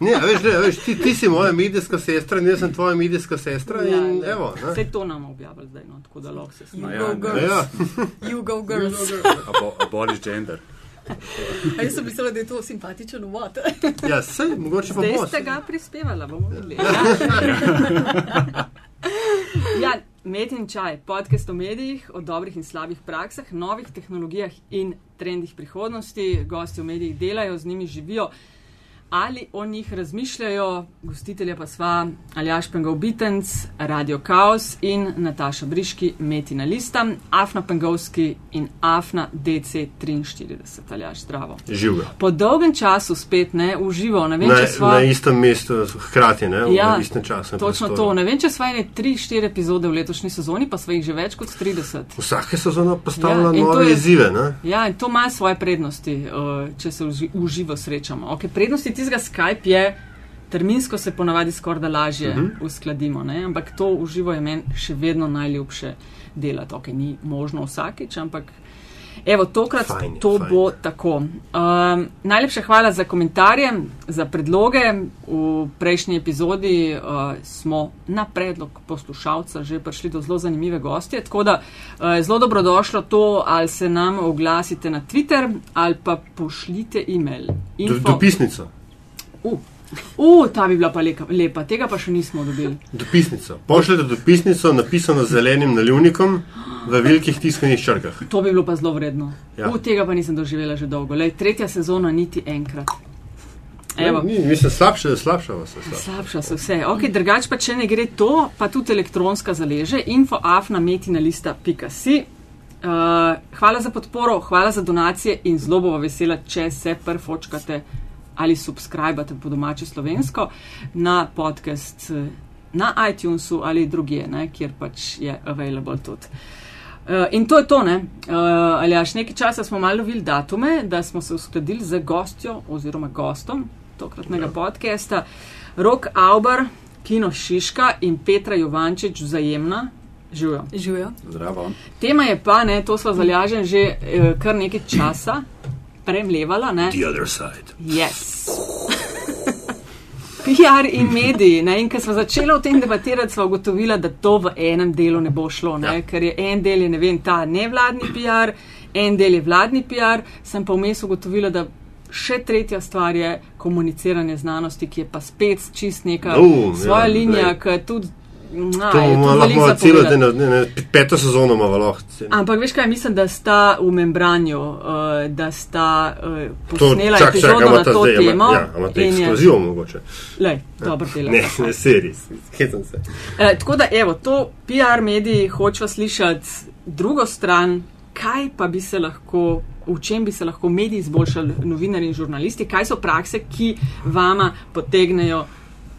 Ne, veš, ne, veš ti, ti si moja medijska sestra, jaz sem tvoja medijska sestra. Ja, in, ja. evo, ne. Vse to nam objavili zdaj, no, tako da lahko se You smeje. go ja, girls. Ja. You go girls. Abo, abolish gender. A jaz sem mislila, da je to simpatičen uvod. ja, sej, mogoče pa Zdaj bo. ste ga prispevala, bomo videli. ja, Med in čaj, podcast o medijih, o dobrih in slabih praksah, novih tehnologijah in trendih prihodnosti. Gosti v medijih delajo, z njimi živijo ali o njih razmišljajo. Gostitelja pa sva Aljaš Pengov Bitenc, Radio Chaos in Nataša Briški, Metina Lista, Afna Pengovski in Afna DC43. Aljaš, zdravo. Živijo. Po dolgem času spet ne uživo, ne vem, Na, če sva. na istem mestu, hkrati, ne, v Ja, istem času. Točno prostoru. to. Ne vem, če sva ene 3-4 epizode v letošnji sezoni, pa sva jih že več kot 30. Vsake sezone postavlja Ja, nove je- izzive. Ne? Ja, in to ima svoje prednosti, uh, če se uži, uživo srečamo. Okay, prednosti tistega Skype je, terminsko se ponavadi skoraj da lažje uh Mhm. -huh. uskladimo, ne? ampak to uživo je meni še vedno najljubše delati. Okay, ni možno vsakič, ampak. Evo, tokrat Fajn to fajn. bo tako. Um, najlepša hvala za komentarje, za predloge. V prejšnji epizodi uh, smo na predlog poslušalca že prišli do zelo zanimive gostje, tako da uh, je zelo dobrodošlo to, ali se nam oglasite na Twitter ali pa pošljite e-mail. Do, dopisnico. Uh, uh, ta bi bila pa lepa, lepa, tega pa še nismo dobili. dopisnico. Pošljete dopisnico, napisano z zelenim naljivnikom v velikih tiskanih črkah. To bi bilo pa zelo vredno. Ja. Uh, tega pa nisem doživela že dolgo. Lej, tretja sezona niti enkrat. Evo. Ni, mislim, slabše, vas je. slabše. Slabša se vse. Ok, drugače pa če ne gre to, pa tudi elektronska zaleže, infoafnametinalista.si. Uh, hvala za podporo, hvala za donacije in zelo bova vesela, če se prfočkate ali subskrbate po domače slovensko na podcast eh, na iTunesu ali drugje, ne, kjer pač je available tudi. Uh, in to je to, ne. Uh, ali až nekaj časa smo malo videli datume, da smo se uskladili z gostjo oziroma gostom tokratnega ja. podcasta. Rok Auber, Kino Šiška in Petra Jovančič vzajemna. Živijo. Živijo. Zdravo. Tema je pa, ne, to sva zalažen že eh, kar nekaj časa premlevala, ne. The other side. Yes. PR in mediji. Ne? In ko smo začeli o tem debatirati, smo ugotovili, da to v enem delu ne bo šlo. Ne? Ja. Ker je en del, je, ne vem, ta nevladni PR, en del je vladni PR, sem pa vmes ugotovila, da še tretja stvar je komuniciranje znanosti, ki je pa spet čist neka No, svoja ja, glej. ki tudi. Na, To bomo lahko celo, da ne, ne, peto sezono imamo lahko. Ampak veš kaj, mislim, da sta v membranju, uh, da sta uh, posnela čak, čak, epizodo ima na to zdaj, temo. Ima, ja, ima te in je- ekskluzivo mogoče. Lej, dobro dela. Ne, ne, serij, hecam se. E, tako da, evo, to PR mediji hočejo slišati drugo stran, kaj pa bi se lahko, v čem bi se lahko mediji izboljšali, novinari in žurnalisti, kaj so prakse, ki vama potegnejo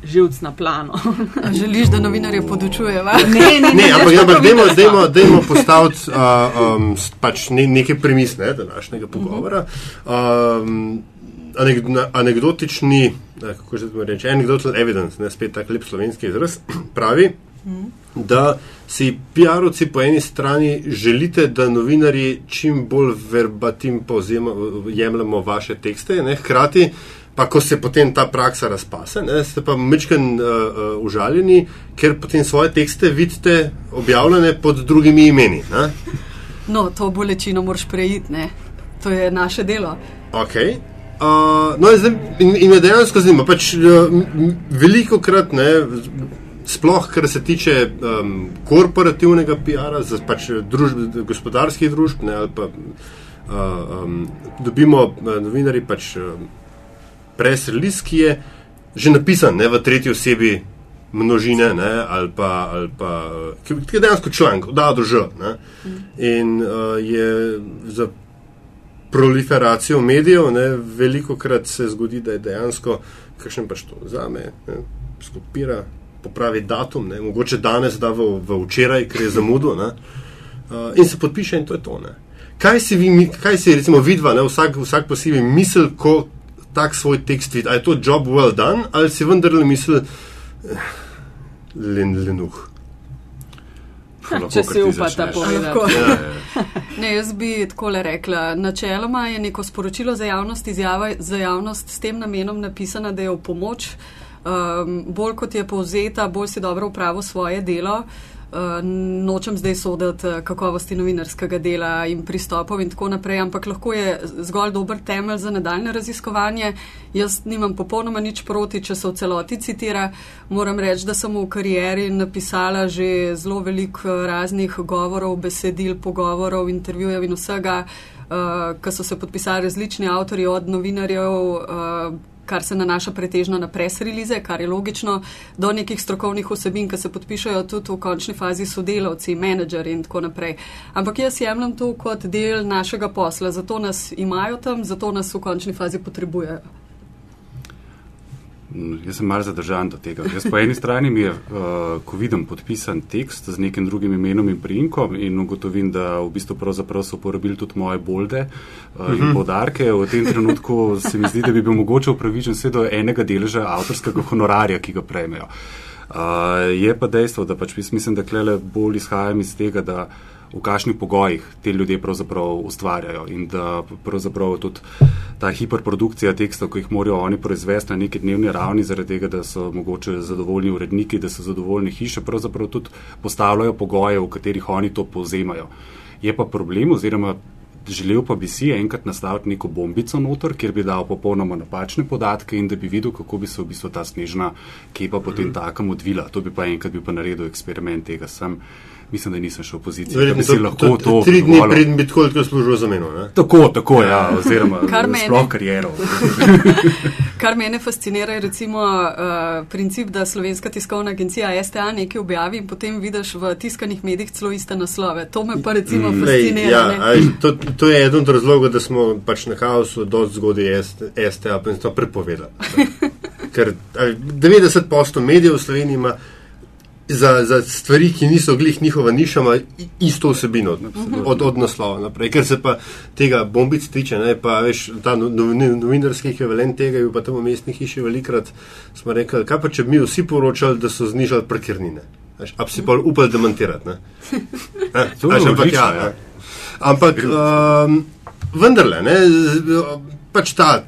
živc na plano. Želiš, da novinarje podučujeva? ne, ne, ne, Ne, ampak, ampak dajmo, dajmo, dajmo postaviti uh, um, pač ne, neke premis ne, današnjega pogovora. Um, anekdotični, kako že reče, anecdotal evidence, ne spet tak lep slovenski izraz, pravi, da si PR-ovci po eni strani želite, da novinarji čim bolj verbatim povzema, jemljemo vaše tekste, ne, hkrati pa ko se potem ta praksa razpase, ne, ste pa mečken uh, uh, užaljeni, ker potem svoje tekste vidite objavljene pod drugimi imeni. Ne. No, to bolečino moraš prejiti, ne? To je naše delo. Okay. Uh, no, in, zdaj, in, in me dejansko zanima, pač uh, veliko krat, ne, sploh kar se tiče um, korporativnega PR-a, pač družb, gospodarskih družb, ne, ali pa uh, um, dobimo novinari pač uh, press release, ki je že napisan ne, v tretji osebi množine, ne, ali pa, ali pa ki, ki je dejansko članek, da. Ne, in uh, je za proliferacijo medijev, ne, veliko krat se zgodi, da je dejansko kakšen pač to vzame, ne, skopira, popravi datum, ne, mogoče danes da v, v včeraj, ker je zamudil, ne, uh, in se podpiše in to je to. Ne. Kaj si, vi, kaj si recimo vidva, ne, vsak, vsak posebej misel, ko tak svoj tekst vidi, ali je to job well done, ali si vendarle misel, eh, len, lenuh. Lahko Če si upata povedati. Lahko. Ja, ja. Ne, jaz bi tako le rekla. Načeloma je neko sporočilo za javnost, izjava za javnost s tem namenom napisana, da je v pomoč. Um, bolj kot je povzeta, bolj si dobro upravo svoje delo. Uh, nočem zdaj soditi uh, kakovosti novinarskega dela in pristopov in tako naprej, ampak lahko je zgolj dober temelj za nadaljne raziskovanje. Jaz nimam popolnoma nič proti, če se v celoti citira. Moram reči, da sem v karieri napisala že zelo veliko uh, raznih govorov, besedil, pogovorov, intervjujev in vsega, uh, ki so se podpisali različni avtori od novinarjev. Uh, kar se nanaša pretežno na presrelize, kar je logično, do nekih strokovnih vsebin, ki se podpišajo tudi v končni fazi sodelavci, menedžeri in tako naprej. Ampak jaz jemljem to kot del našega posla, zato nas imajo tam, zato nas v končni fazi potrebujejo. Jaz sem malo zadržan do tega. Jaz po eni strani mi je, uh, ko vidim podpisan tekst z nekim drugim imenom in prijimkom in ugotovim, da v bistvu pravzaprav so uporabili tudi moje bolde uh, in podarke, v tem trenutku se mi zdi, da bi bil mogoče upravičen vse do enega deleža avtorskega honorarja, ki ga prejmejo. Uh, je pa dejstvo, da pač mislim, da klele bolj izhajam iz tega, da v kakšnih pogojih te ljudje pravzaprav ustvarjajo in da pravzaprav tudi ta hiperprodukcija tekstov, ki jih morajo oni proizvesti na neki dnevni ravni, zaradi tega, da so mogoče zadovoljni uredniki, da so zadovoljni hiše, pravzaprav tudi postavljajo pogoje, v katerih oni to povzemajo. Je pa problem oziroma želel pa bi si enkrat nastaviti neko bombico noter, kjer bi dal popolnoma napačne podatke in da bi videl, kako bi se v bistvu ta snežna kepa potem takam odvila. To bi pa enkrat bi pa naredil eksperiment tega sem mislim, da nisem šel v pozicijo, da bi si lahko to. to tri dni pred bi tako lahko služil za meno. Tako, tako, ja, oziroma sploh kariero. Kar mene fascinira je recimo uh, princip, da slovenska tiskovna agencija STA nekaj objavi in potem vidiš v tiskanih medijih celo iste naslove. To me pa recimo mm, fascinira. Ja, aj, to, to je eden od razlogov, da smo pač na kaosu dosti zgodaj STA to prepovedali. Ker 90% medijev v Sloveniji ima za, za stvari, ki niso glih njihova niša, ima isto osebino od, od, od naslova naprej. Ker se pa tega bombic tiče, ne, pa veš, ta no, no, novinarski ekvivalent tega je pa tam v mestni hiši velikrat smo rekli, kaj pa če bi mi vsi poročali, da so znižali parkirnine. A si pa upal demantirati. Ampak, ja, ja. ampak um, vendarle, ne, pač ta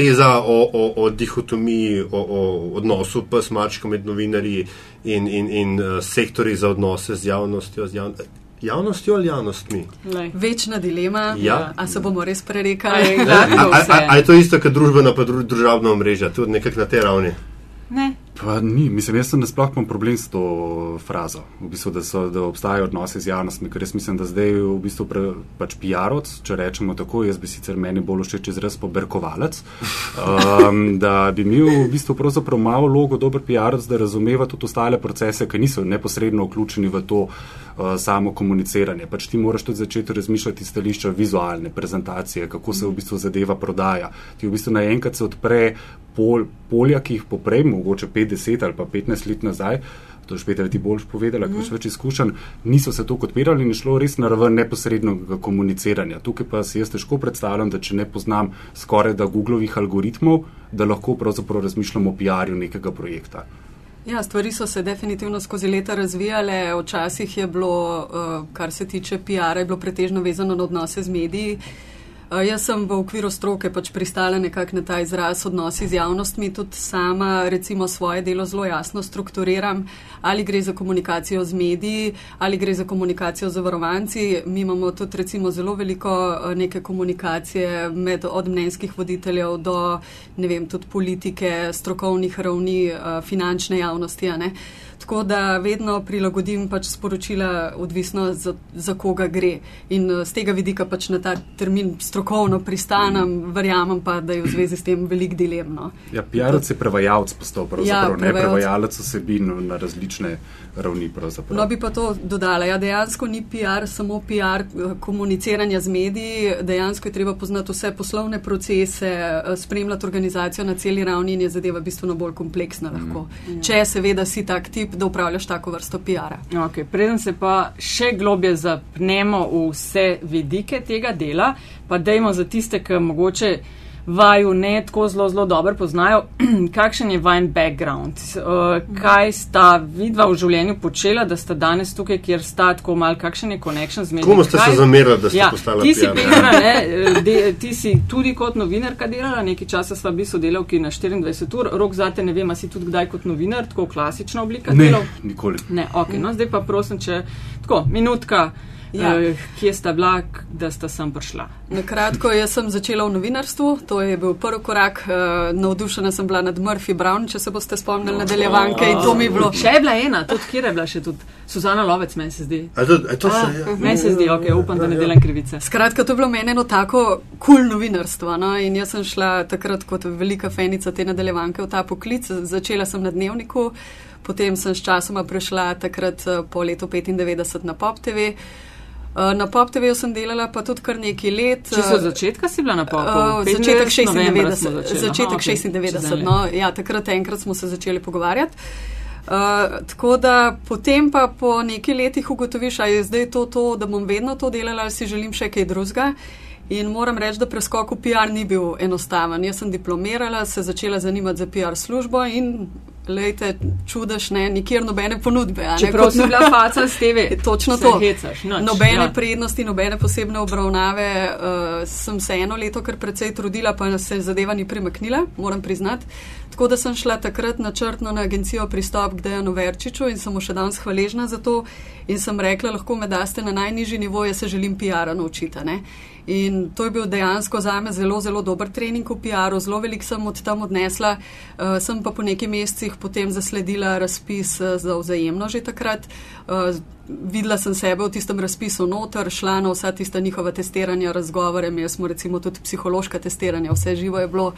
teza o, o, o dihotomiji, o, o odnosu pes mačka med novinarji in, in, in uh, sektori za odnose z javnostjo. Z javn Javnostjo ali javnostmi? Lej. Večna dilema, ja. a se bomo res prerekali. Ali je to isto, kot družbeno, pa družabno omrežje, tudi nekako na tej ravni? Ne. Pa ni, mislim, jaz sem nasploh imam problem s to frazo, v bistvu, da, so, da obstajajo odnose z javnostmi, ker jaz mislim, da zdaj v bistvu pre, pač PR-ovc, če rečemo tako, jaz bi sicer meni bolj všeč izraz poberkovalec, um, da bi imel v bistvu pravzaprav malo logo dober PR-ovc, da razumeva tudi ostale procese, ki niso neposredno vključeni v to uh, samo komuniciranje. Pač ti moraš tudi začeti razmišljati iz stališča vizualne prezentacije, kako se v bistvu zadeva prodaja. Ti v bistvu naenkrat se odpre pol, polja, ki jih poprej, mogoče 50 ali pa 15 let nazaj, to je špet, da ti boljš povedala, mm. ker več izkušenj, niso se tako odpirali in šlo res na raven neposrednega komuniciranja. Tukaj pa si jaz težko predstavljam, da če ne poznam skoraj da Googlovih algoritmov, da lahko pravzaprav razmišljam o PR-ju nekega projekta. Ja, stvari so se definitivno skozi leta razvijale. Včasih je bilo, uh, kar se tiče PR-a, pretežno vezano na odnose z mediji. Jaz sem v okviru stroke pač pristala nekako na ta izraz odnosi z javnostmi, tudi sama recimo svoje delo zelo jasno strukturiram, ali gre za komunikacijo z mediji, ali gre za komunikacijo z varovanci. Mi imamo tudi recimo zelo veliko neke komunikacije med od mnenjskih voditeljev do, ne vem, tudi politike, strokovnih ravni, finančne javnosti. Tako da vedno prilagodim pač sporočila, odvisno za, za koga gre. In z tega vidika pač na ta termin strokovno pristanem, verjamem pa, da je v zvezi s tem velik dilemno. Ja, PR-oc je prevajalec postal, pravzaprav ja, ne prevajalec osebin na različne ravni. No, bi pa to dodala. Ja, dejansko ni PR samo PR eh, komuniciranja z mediji, dejansko je treba poznati vse poslovne procese, eh, spremljati organizacijo na celi ravni in je zadeva bistveno bolj kompleksna lahko. Mm. Če seveda si tak tip da upravljaš tako vrsto PR-a. Okay, preden se pa še globje zapnemo v vse vidike tega dela, pa dajmo za tiste, ki mogoče vaju ne tako zelo, zelo dobro poznajo, kakšen je vajen background, uh, kaj sta vidva v življenju počela, da sta danes tukaj, kjer sta tako mal, kakšen je connection z mediji. Komu ste se zamerali, da ste Ja, postala ti si? Petra, ne, de, ti si tudi kot novinarka delala, nekaj časa sva bili sodelavki na 24 ur, rok zate ne vem, a si tudi kdaj kot novinar, tako klasična oblika Ne, delov. nikoli. Ne, ok, no zdaj pa prosim, če tako, minutka, Ja. ja. eh, kje sta bila, da sta sem prišla. Na kratko, jaz sem začela v novinarstvu, to je bil prvi korak. Uh, navdušena sem bila nad Murphy Brown, če se boste spomnili nadaljevanke in to mi je bilo. Še je bila ena, tudi kjer je bila še tudi Suzana Lovec, meni se zdi. A to, a to se, ja. Meni se zdi, ok, upam, da ne delam krivice. Skratka, to je bilo meni eno tako kul cool novinarstvo. No? In jaz sem šla takrat kot velika fenica te nadaljevanke v ta poklic. Začela sem na dnevniku, potem sem s časoma prešla takrat eh, po letu 95 na Pop TV. Eh, Na Pop TV sem delala pa tudi kar nekaj let. Če so eh, od začetka si bila na popu? Uh, 95 začetek novembra smo 96, začeli. začetek Aha, čez 96 en no, ja, takrat enkrat smo se začeli pogovarjati. Uh, tako da potem pa po nekaj letih ugotoviš, ali je zdaj to, to, da bom vedno to delala, ali si želim še kaj drugega. In moram reči, da preskok v PR ni bil enostaven. Jaz sem diplomirala, se začela zanimati za PR službo in, lejte, čudaš, ne, nikjer nobene ponudbe. ne, Čeprav si bila faca s TV. Točno se to. Hecaš, nič, nobene ja. prednosti, nobene posebne obravnave. Uh, sem se eno leto kar precej trudila, pa se zadeva ni premaknila, moram priznati. Tako da sem šla takrat načrtno na agencijo Pristop k Dejanu Verčiču in sem mu še danes hvaležna za to. In sem rekla, lahko me daste na najnižji nivo, jaz se želim PR-a naučiti. In to je bil dejansko za me zelo, zelo dober trening v PR-u, zelo veliko sem od tam odnesla. Uh, sem pa po nekaj mesecih potem zasledila razpis uh, za vzajemno že takrat. Uh, videla sem sebe v tistem razpisu noter, šla na vsa tista njihova testiranja, razgovore, imeli smo recimo tudi psihološka testiranja, vse živo je bilo.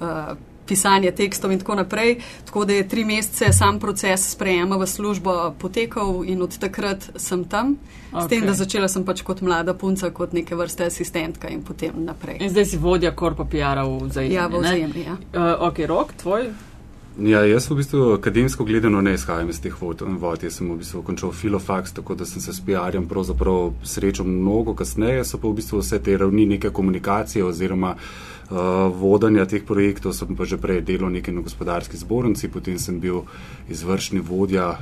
Uh, pisanje tekstov in tako naprej. Tako da je tri mesece sam proces sprejema v službo potekal in od takrat sem tam. Okay. S tem, da začela sem pač kot mlada punca, kot neke vrste asistentka in potem naprej. In zdaj si vodja korpa PR-a v vzajemni. Ja, v ne? vzajemni, ja. Uh, ok, rok, tvoj. Ja, jaz v bistvu akademsko gledano ne izhajam iz teh vod. vod. Jaz sem v bistvu končal filofax, tako da sem se s PR-jem pravzaprav srečal mnogo kasneje, so pa v bistvu vse te ravni neke komunikacije oziroma uh, vodanja teh projektov, sem pa že prej delal nekaj na gospodarski zbornici, potem sem bil izvršni vodja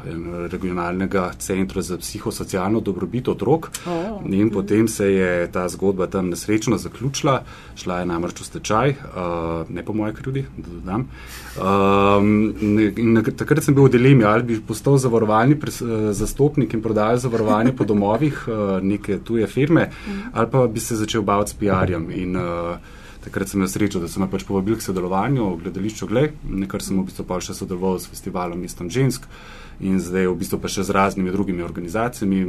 regionalnega centra za psihosocialno dobrobit otrok Oh. in potem se je ta zgodba tam nesrečno zaključila, šla je namreč v stečaj, uh, ne po moje krivdi, da dodam. Um, in takrat sem bil v dilemi, ali bi postal zavarovalni pres, eh, zastopnik in prodajal zavarovanje po domovih uh, neke tuje firme, ali pa bi se začel baviti s PR-jem. In, uh, Takrat sem imel srečo, da so me pač povabili k sodelovanju v gledališču Glej, nekar sem v bistvu pa še sodeloval s festivalom Mestom žensk in zdaj v bistvu pa še z raznimi drugimi organizacijami,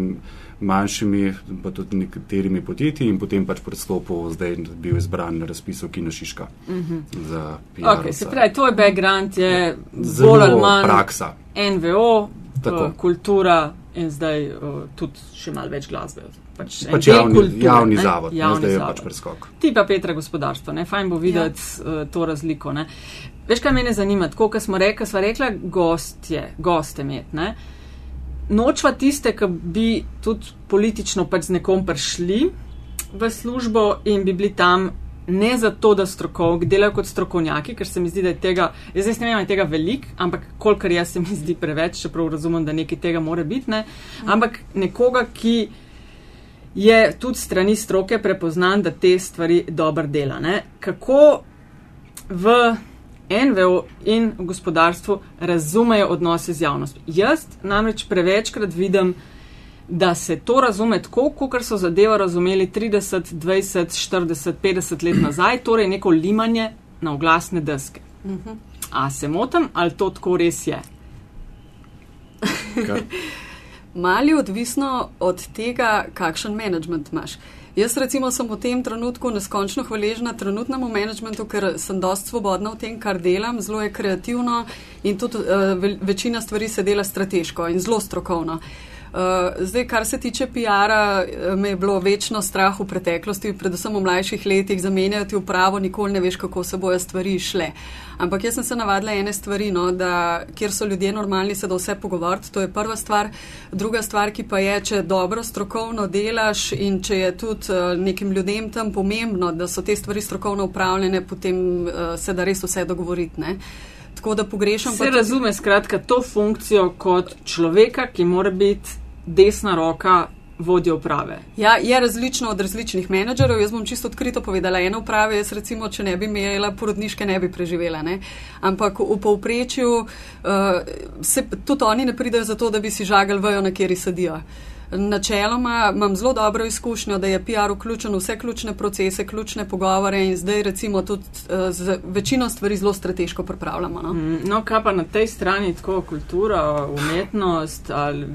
manjšimi, pa tudi nekaterimi podjetji in potem pač predstopil, zdaj bil izbran na razpisu Kino Šiška uh -huh. za PR. Okay, se pravi, tvoj background je bolj ali Zelo manj praksa. NVO, Tako. uh, kultura in zdaj uh, tudi še malo več glasbe. Pač, en Pač javni, kulture, javni ne? zavod, ne, Javni zdaj je zavod. pač preskok. Ti pa Petra gospodarstvo, ne? fajn bo videti ja. uh, to razliko. Ne? Veš, kaj mene zanima, tako kot smo rekli, sva rekla, gostje, goste imeti. ne. Nočva tiste, ki bi tudi politično pač z nekom prišli v službo in bi bili tam ne zato, da strokov, delajo kot strokovnjaki, ker se mi zdi, da je tega, zdaj ne vem, je tega velik, ampak kolikor jaz se mi zdi preveč, čeprav razumem, da nekaj tega mora biti, ne? ampak nekoga, ki je tudi strani stroke prepoznan, da te stvari dobro dela. Ne? Kako v NVO in v gospodarstvu razumejo odnose z javnostjo? Jaz namreč prevečkrat vidim, da se to razume tako, kot so zadevo razumeli 30, 20, 40, 50 let nazaj, torej neko limanje na oglasne deske. A se motim, ali to tako res je? Mali odvisno od tega, kakšen management imaš. Jaz recimo sem v tem trenutku neskončno hvaležna trenutnemu managementu, ker sem dost svobodna v tem, kar delam, zelo je kreativno in tudi uh, ve večina stvari se dela strateško in zelo strokovno. Uh, zdaj, kar se tiče PR-a, me je bilo večno strah v preteklosti, predvsem v mlajših letih, zamenjati upravo, nikoli ne veš, kako se bojo stvari šle. Ampak jaz sem se navadila ene stvari, no, da kjer so ljudje normalni, se da vse pogovoriti, to je prva stvar. Druga stvar, ki pa je, če dobro strokovno delaš in če je tudi uh, nekim ljudem tam pomembno, da so te stvari strokovno upravljene, potem uh, se da res vse dogovoriti. Ne. Tako da pogrešam. Se razume skratka to funkcijo kot človeka, ki mora biti desna roka vodje uprave. Ja, je različno od različnih menedžerjev. Jaz bom čisto odkrito povedala, ena uprava, jaz recimo, če ne bi imela porodniške, ne bi preživela. Ne? Ampak v povprečju uh, se tudi oni ne pridejo zato, da bi si žagali vajo, na kjeri sedijo. Načeloma imam zelo dobro izkušnjo, da je PR vključen v vse ključne procese, ključne pogovore in zdaj recimo tudi uh, z večino stvari zelo strateško pripravljamo. No? Mm, no, kaj pa na tej strani, tako kultura, umetnost? Ali,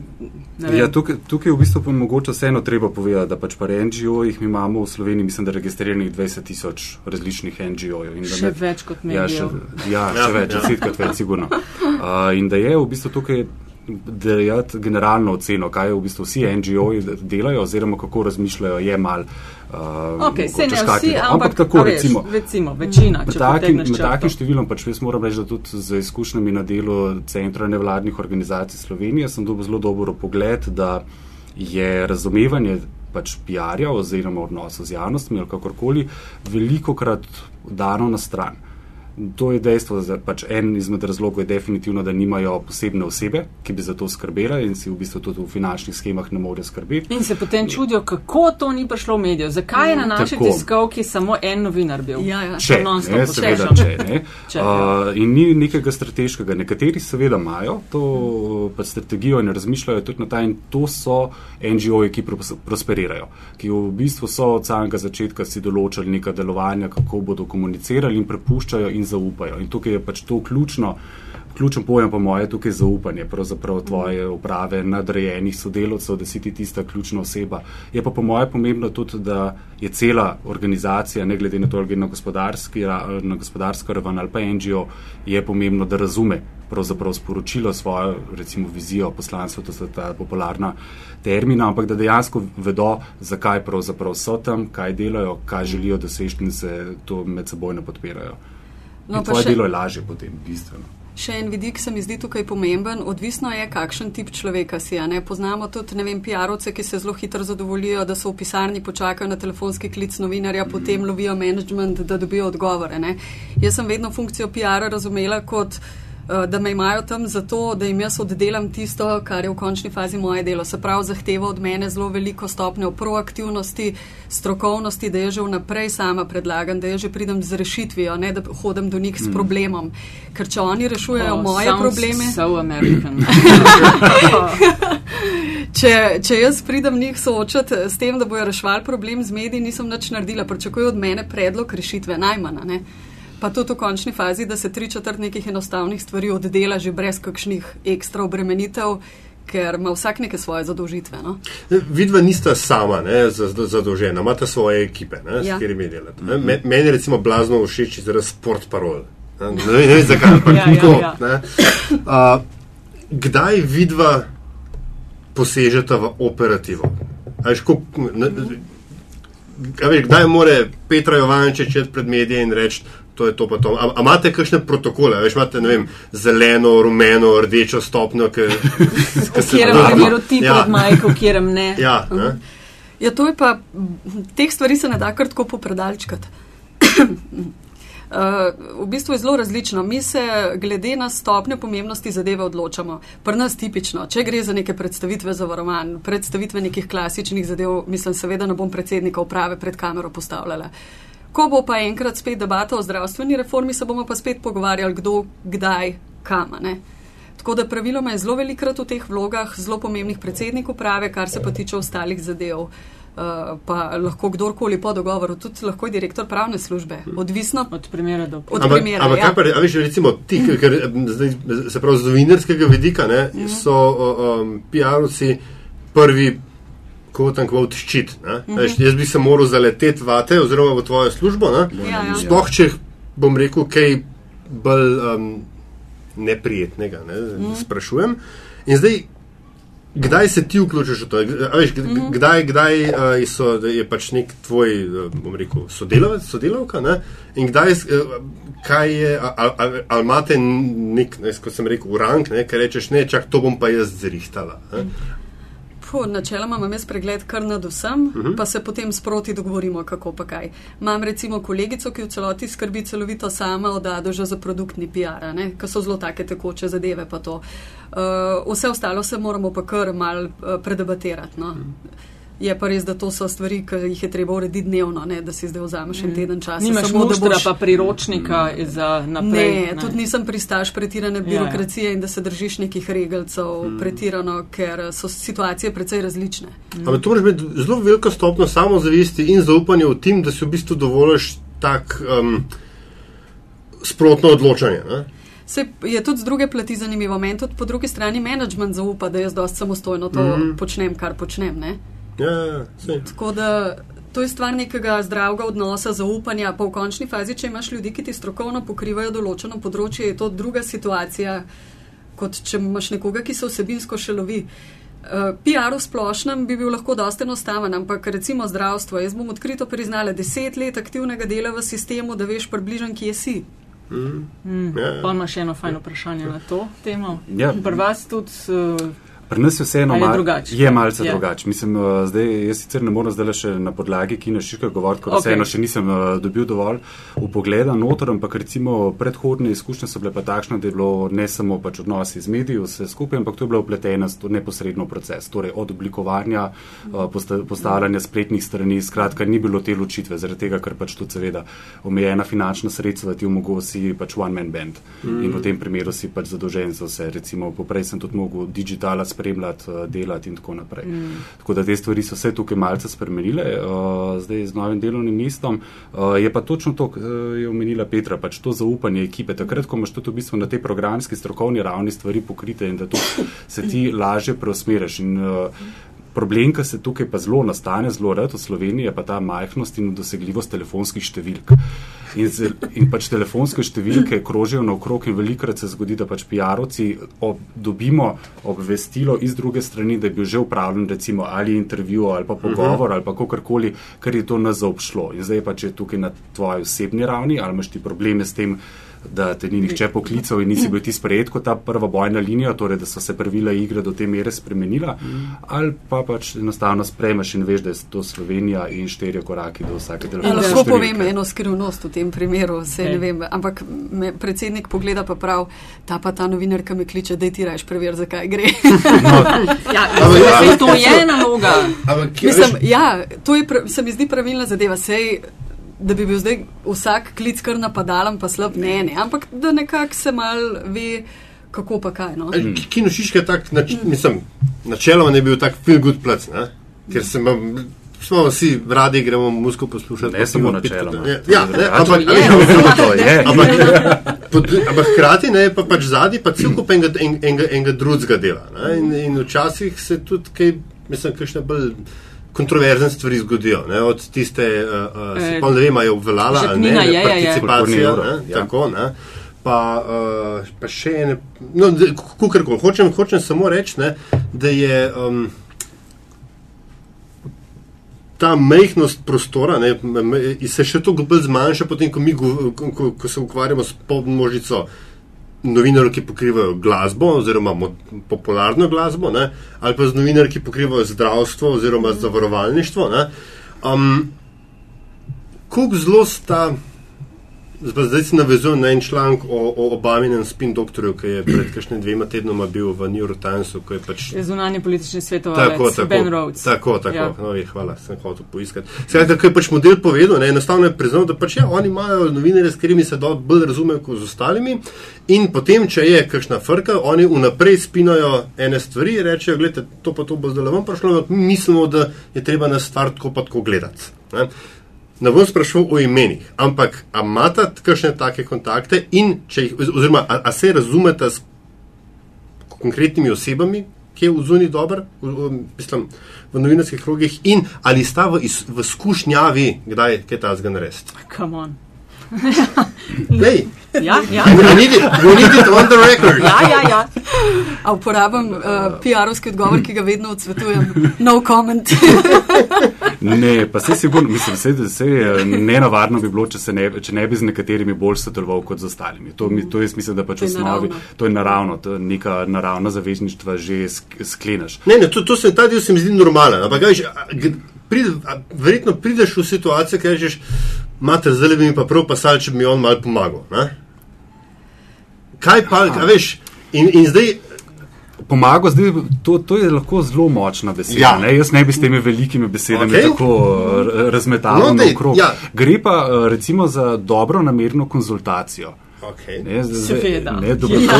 ja, tukaj, tukaj v bistvu pa mogoče vseeno treba povedati, da pač pa NGO-jih mi imamo v Sloveniji, mislim, da registriranih 20 tisoč različnih NGO-jev. Še med, več kot mi. Ja, še, ja, še ja, več, ja. desetkrat več, sigurno. Uh, in da je v bistvu tukaj dejati generalno oceno, kaj v bistvu vsi NGO-ji delajo, oziroma kako razmišljajo, je mal. Uh, okay, se ne vsi, ampak, ampak tako, veš, recimo, recimo, večina. Med takim, med takim številom, pač jaz moram reči, da tudi z izkušnjami na delu centra nevladnih organizacij Slovenije sem dobil zelo dobro pogled, da je razumevanje pač PR-ja oziroma odnosov z javnostmi ali kakorkoli veliko krat dano na stran. To je dejstvo, da pač en izmed razlogov je definitivno, da nimajo posebne osebe, ki bi za to skrbela in si v bistvu tudi v finančnih schemah ne morejo skrbeti. In se potem čudijo, kako to ni prišlo v medijo. Zakaj je na naši tiskovki samo en novinar bil? Ja, ja. Če, ne, seveda, če, ne. če, uh, in ni nekega strateškega. Nekateri seveda imajo to pa strategijo in razmišljajo tudi na ta in to so NGO-ji, ki prosperirajo, ki v bistvu so od samega začetka si določili neka delovanja, kako bodo komunicirali in prepuščajo in zaupajo. In tukaj je pač to ključno, ključen pojem, po moje, tukaj zaupanje, pravzaprav tvoje uprave, nadrejenih sodelovcev, da si ti tista ključna oseba. Je pa po moje pomembno tudi, da je cela organizacija, ne glede na to, ali je na, na gospodarsko raven ali pa NGO, je pomembno, da razume pravzaprav sporočilo svojo, recimo, vizijo, poslanstvo, to so ta popularna termina, ampak da dejansko vedo, zakaj pravzaprav so tam, kaj delajo, kaj želijo doseči in se to med seboj ne podpirajo. No, tvoje še, delo je lažje potem, bistveno. Še en vidik se mi zdi tukaj pomemben. Odvisno je, kakšen tip človeka si. Poznamo tudi, ne vem, PR-ovce, ki se zelo hitro zadovoljijo, da so v pisarni počakajo na telefonski klic novinarja, mm. potem lovijo management, da dobijo odgovore. Ne? Jaz sem vedno funkcijo PR-a razumela kot. Eh, da me imajo tam zato, da jim jaz oddelam tisto, kar je v končni fazi moje delo. Se pravi, zahteva od mene zelo veliko stopnjo proaktivnosti, strokovnosti, da jaz že vnaprej sama predlagam, da jaz že pridem z rešitvijo, ne da hodim do njih s mm. problemom. Ker če oni rešujejo oh, moje probleme. So American. če, če jaz pridem njih soočati s tem, da bojo rešvali problem z mediji, nisem nič naredila. Pričakujejo od mene predlog rešitve, najmanj pa tudi v končni fazi, da se tri četrt nekih enostavnih stvari oddela že brez kakšnih ekstra obremenitev. Ker ima vsak neke svoje zadolžitve. No? Vidva nista sama ne, zadolžena, imata svoje ekipe, ne, ja. s katerimi delate. Mm -hmm. Meni je recimo blazno všeč izraz sport parol. Ne, ne vem zakaj, ampak ja, tako. Ja, ja. Kdaj vidva posežeta v operativo? Ko, ne, mm -hmm. veš, kdaj more Petra Jovanče čet pred medije in reči, to je to. to. A, a imate kakšne protokole, veš, imate vem, zeleno, rumeno, rdečo stopnjo, ki se jim zdi, da je to tip od majhov, kjer ne. Ja, ne? ja, to je pa, teh stvari se ne da kar tako popredalčkati. Uh, v bistvu je zelo različno. Mi se glede na stopnjo pomembnosti zadeve odločamo. Pri nas tipično, če gre za neke predstavitve za varovan, predstavitve nekih klasičnih zadev, mislim, seveda ne bom predsednika uprave pred kamero postavljala. Uh, Ko bo pa enkrat spet debata o zdravstveni reformi, se bomo pa spet pogovarjali, kdo, kdaj, kam. Ne? Tako da praviloma je zelo velikrat v teh vlogah zelo pomembnih predsednikov prave, kar se pa tiče ostalih zadev. Uh, pa lahko kdorkoli po dogovoru, tudi lahko je direktor pravne službe, odvisno od primera do primera. Ampak, ja. kaj pa, a veš, recimo, ti, ker zdaj, se pravi, z novinarskega vidika, ne, mm. so um, PR-ovci prvi kot en kvot ščit. Uh mhm. -huh. Veš, jaz bi se moral zaleteti vate oziroma v tvojo službo. Ja, ja. Sploh, če bom rekel kaj bolj um, neprijetnega, ne, uh mhm. -huh. sprašujem. In zdaj, Kdaj se ti vključiš v to? A Veš, g- kdaj kdaj uh, so, je pač nek tvoj uh, bom rekel, sodelavec, sodelavka? Ne? In kdaj, uh, kaj je, ali al, al imate nek, ne, kot sem rekel, rang, ne, ker rečeš, ne, čak to bom pa jaz zrihtala. Ne? Puh, načeloma imam jaz pregled kar nad vsem, uh -huh. pa se potem sproti dogovorimo, kako pa kaj. Imam recimo kolegico, ki v celoti skrbi celovito sama od Adoža za produktni PR, ki so zelo take tekoče zadeve. pa to. Uh, vse ostalo se moramo pa kar mal uh, predebatirati. No. Je pa res, da to so stvari, ki jih je treba urediti dnevno, ne, da si zdaj vzameš en teden časa. Nimaš samo, da muštra boš- pa priročnika za naprej. Ne, tudi nisem pristaš pretirane Ja, ja. birokracije in da se držiš nekih regelcev mm. pretirano, ker so situacije precej različne. Ampak to moraš imeti zelo veliko stopno samozavesti in zaupanja v tim, da si v bistvu dovoliš tak um, sprotno odločanje. Ne? Se je tudi z druge plati zanimivo. Meni tudi po drugi strani management zaupa, da jaz dosti samostojno to mm -hmm. počnem, kar počnem. Ne? Ja, ja, ja. Tako da to je stvar nekega zdravega odnosa, zaupanja. Pa v končni fazi, če imaš ljudi, ki ti strokovno pokrivajo določeno področje, je to druga situacija, kot če imaš nekoga, ki se vsebinsko še lovi. Uh, PR v splošnem bi bil lahko dosti enostaven, ampak recimo zdravstvo. Jaz bom odkrito priznala deset let aktivnega dela v sistemu, da veš približno, kje si. Mm. Ja, ja. Pa imaš eno fajno vprašanje na to temo. Ja. Pri vas tudi. Uh, Pri nas je vseeno A je mal, drugače? je malce Ja. drugače. Mislim, uh, zdaj, jaz sicer ne morem zdaj še na podlagi Kina Šiška govoriti, ker Ok. okay. vseeno še nisem uh, dobil dovolj upogleda noter, ampak recimo predhodne izkušnje so bile pa takšne, da je bilo ne samo pač odnosi z mediji, vse skupaj, ampak to je bilo upleteno s to neposredno v proces. Torej od oblikovanja, posta, postavljanja spletnih strani, skratka, ni bilo te ločitve, zaradi tega, ker pač tudi seveda omejena finančna sredstva ti omogoči pač one man band mm. in v tem primeru si pač zadolžen za vse. Recimo, poprej sem tudi mogel digitala spremljati, eh, delati in tako naprej. Mm. Tako da te stvari so se tukaj malce spremenile, uh, zdaj z novim delovnim mestom. Uh, je pa točno to, kar je omenila Petra, pač to zaupanje ekipe. Takrat, ko imaš tudi v bistvu na tej programski strokovni ravni stvari pokrite in da tu se ti lažje preusmeriš. In, uh, Problem, ki se tukaj pa zelo nastane, zelo rad v Sloveniji, je pa ta majhnost in dosegljivost telefonskih številk. In, z, in pač telefonske številke krožijo naokrog in velikrat se zgodi, da pač PR-ovci ob, dobimo obvestilo iz druge strani, da je bil že upravljen recimo ali intervju ali pa pogovor uh -huh. ali pa kakorkoli, kar je to nas zaobšlo. In zdaj pa če je tukaj na tvoji osebni ravni ali imaš ti probleme s tem, da te ni nihče poklical in nisi bil ti sprejet kot ta prva bojna linija, torej da so se pravila igre do te mere spremenila, ali pa pač enostavno sprejmeš in veš, da je to Slovenija in štirje koraki do vsake Ja, telefonske lahko povem eno skrivnost v tem primeru, se Ej. ne vem, ampak me predsednik pogleda pa prav, ta pa ta novinarka me kliče, da ti rajš preveri, zakaj gre. ja, Ampak ja, ampak- to je naloga. Ampak, Mislim, ja, to je, se mi zdi pravilna zadeva. Sej, da bi bil zdaj vsak klic kar napadalen, pa slab, ne, ne, ampak da nekako se mal ve, kako pa kaj. No? Mm. Kino Šiška je tak, nač, mislim, načeloma ne bi bil tak feel good plac, ne? ker se imam. Smo vsi radi, gremo muziko poslušati. Ne samo načeloma. ne. Ja, ne, ampak, je. a veš, To je. ampak, pod, ampak hkrati ne, pa pač zadnji pa cel kup enega, en, enega, enega drugega dela. Ne? In, in včasih se tudi kaj, mislim, kakšne bolj kontroverzne stvari zgodijo. Ne? Od tiste, uh, uh, se pa ne vem, a je obvelala ali ne, žepnina je, je, je. participacija. Kulturni evro, Ne? ja. Tako, ne? Pa, uh, pa še ene, no, kukorkoli. Hočem, hočem samo reči, ne, da je um, ta mehkost prostora ne, m- m- se še toliko bolj zmanjša, potem, ko, mi, ko, ko, ko se ukvarjamo s podmnožico novinarjev, ki pokrivajo glasbo oziroma popularno glasbo, ne, ali pa z novinarji, ki pokrivajo zdravstvo oziroma zavarovalništvo. Ne, um, Kako zelo sta Zdaj, zdaj se navezujem na en članek o, o Obaminem spin doktorju, ki je pred kakšne dvema tednoma bil v New York Timesu, ko je pač Je zunanje politični svetovalec Tako, tako, Ben Rhodes. tako, tako. Ja. No, je, hvala, sem hotel poiskati. Skratka, ko je pač model povedal, ne, enostavno je priznal, da pač ja, oni imajo novinarje, s katerimi se dosti bolj razumejo kot z ostalimi. In potem, če je kakšna frka, oni vnaprej spinajo ene stvari in rečejo, gledajte, to pa to bo zdaj vam prišlo, mi mislimo, da je treba na stvar tako pa tako gledati. Ne. Ne bom sprašval o imenih, ampak imate kakšne take kontakte in če jih, oziroma a, a se razumete s konkretnimi osebami, ki je v zuni dober, v, v, mislim, v novinarskih krogih, in ali sta v, iz, v skušnjavi, kdaj kaj ta zgan narediti. Come on. Lej, Ja, ja. we need it, we need it on the record. Ja, ja, ja. A uporabim uh, PR-ovski odgovor, ki ga vedno odsvetujem. No comment. Ne, pa se sigurno, mislim, se, se nenavadno bi bilo, če, se ne, če ne bi z nekaterimi bolj sodeloval kot z ostalimi. To, mi, to jaz mislim, da pač v osnovi, to je naravno, to je neka naravna zavezništva že sk- sklenaš. Ne, ne, to, to se, ta del se mi zdi normalen. Ampak, g- pride, a, verjetno prideš v situacijo, ki rečeš, mater, zdaj bi mi pa prav pasal, če bi mi on mal pomagal. Ne? Kaj pa, a, veš, in, in zdaj, Pomago, zdaj, to, to je lahko zelo močna beseda. Ja. Ja. Jaz ne bi s temi velikimi besedami okay. tako uh, razmetaval No, naokrog. ja. Gre pa uh, recimo za dobro namerno konzultacijo. Okay. Ne, z- z- Seveda. Ne, dobro, Ja.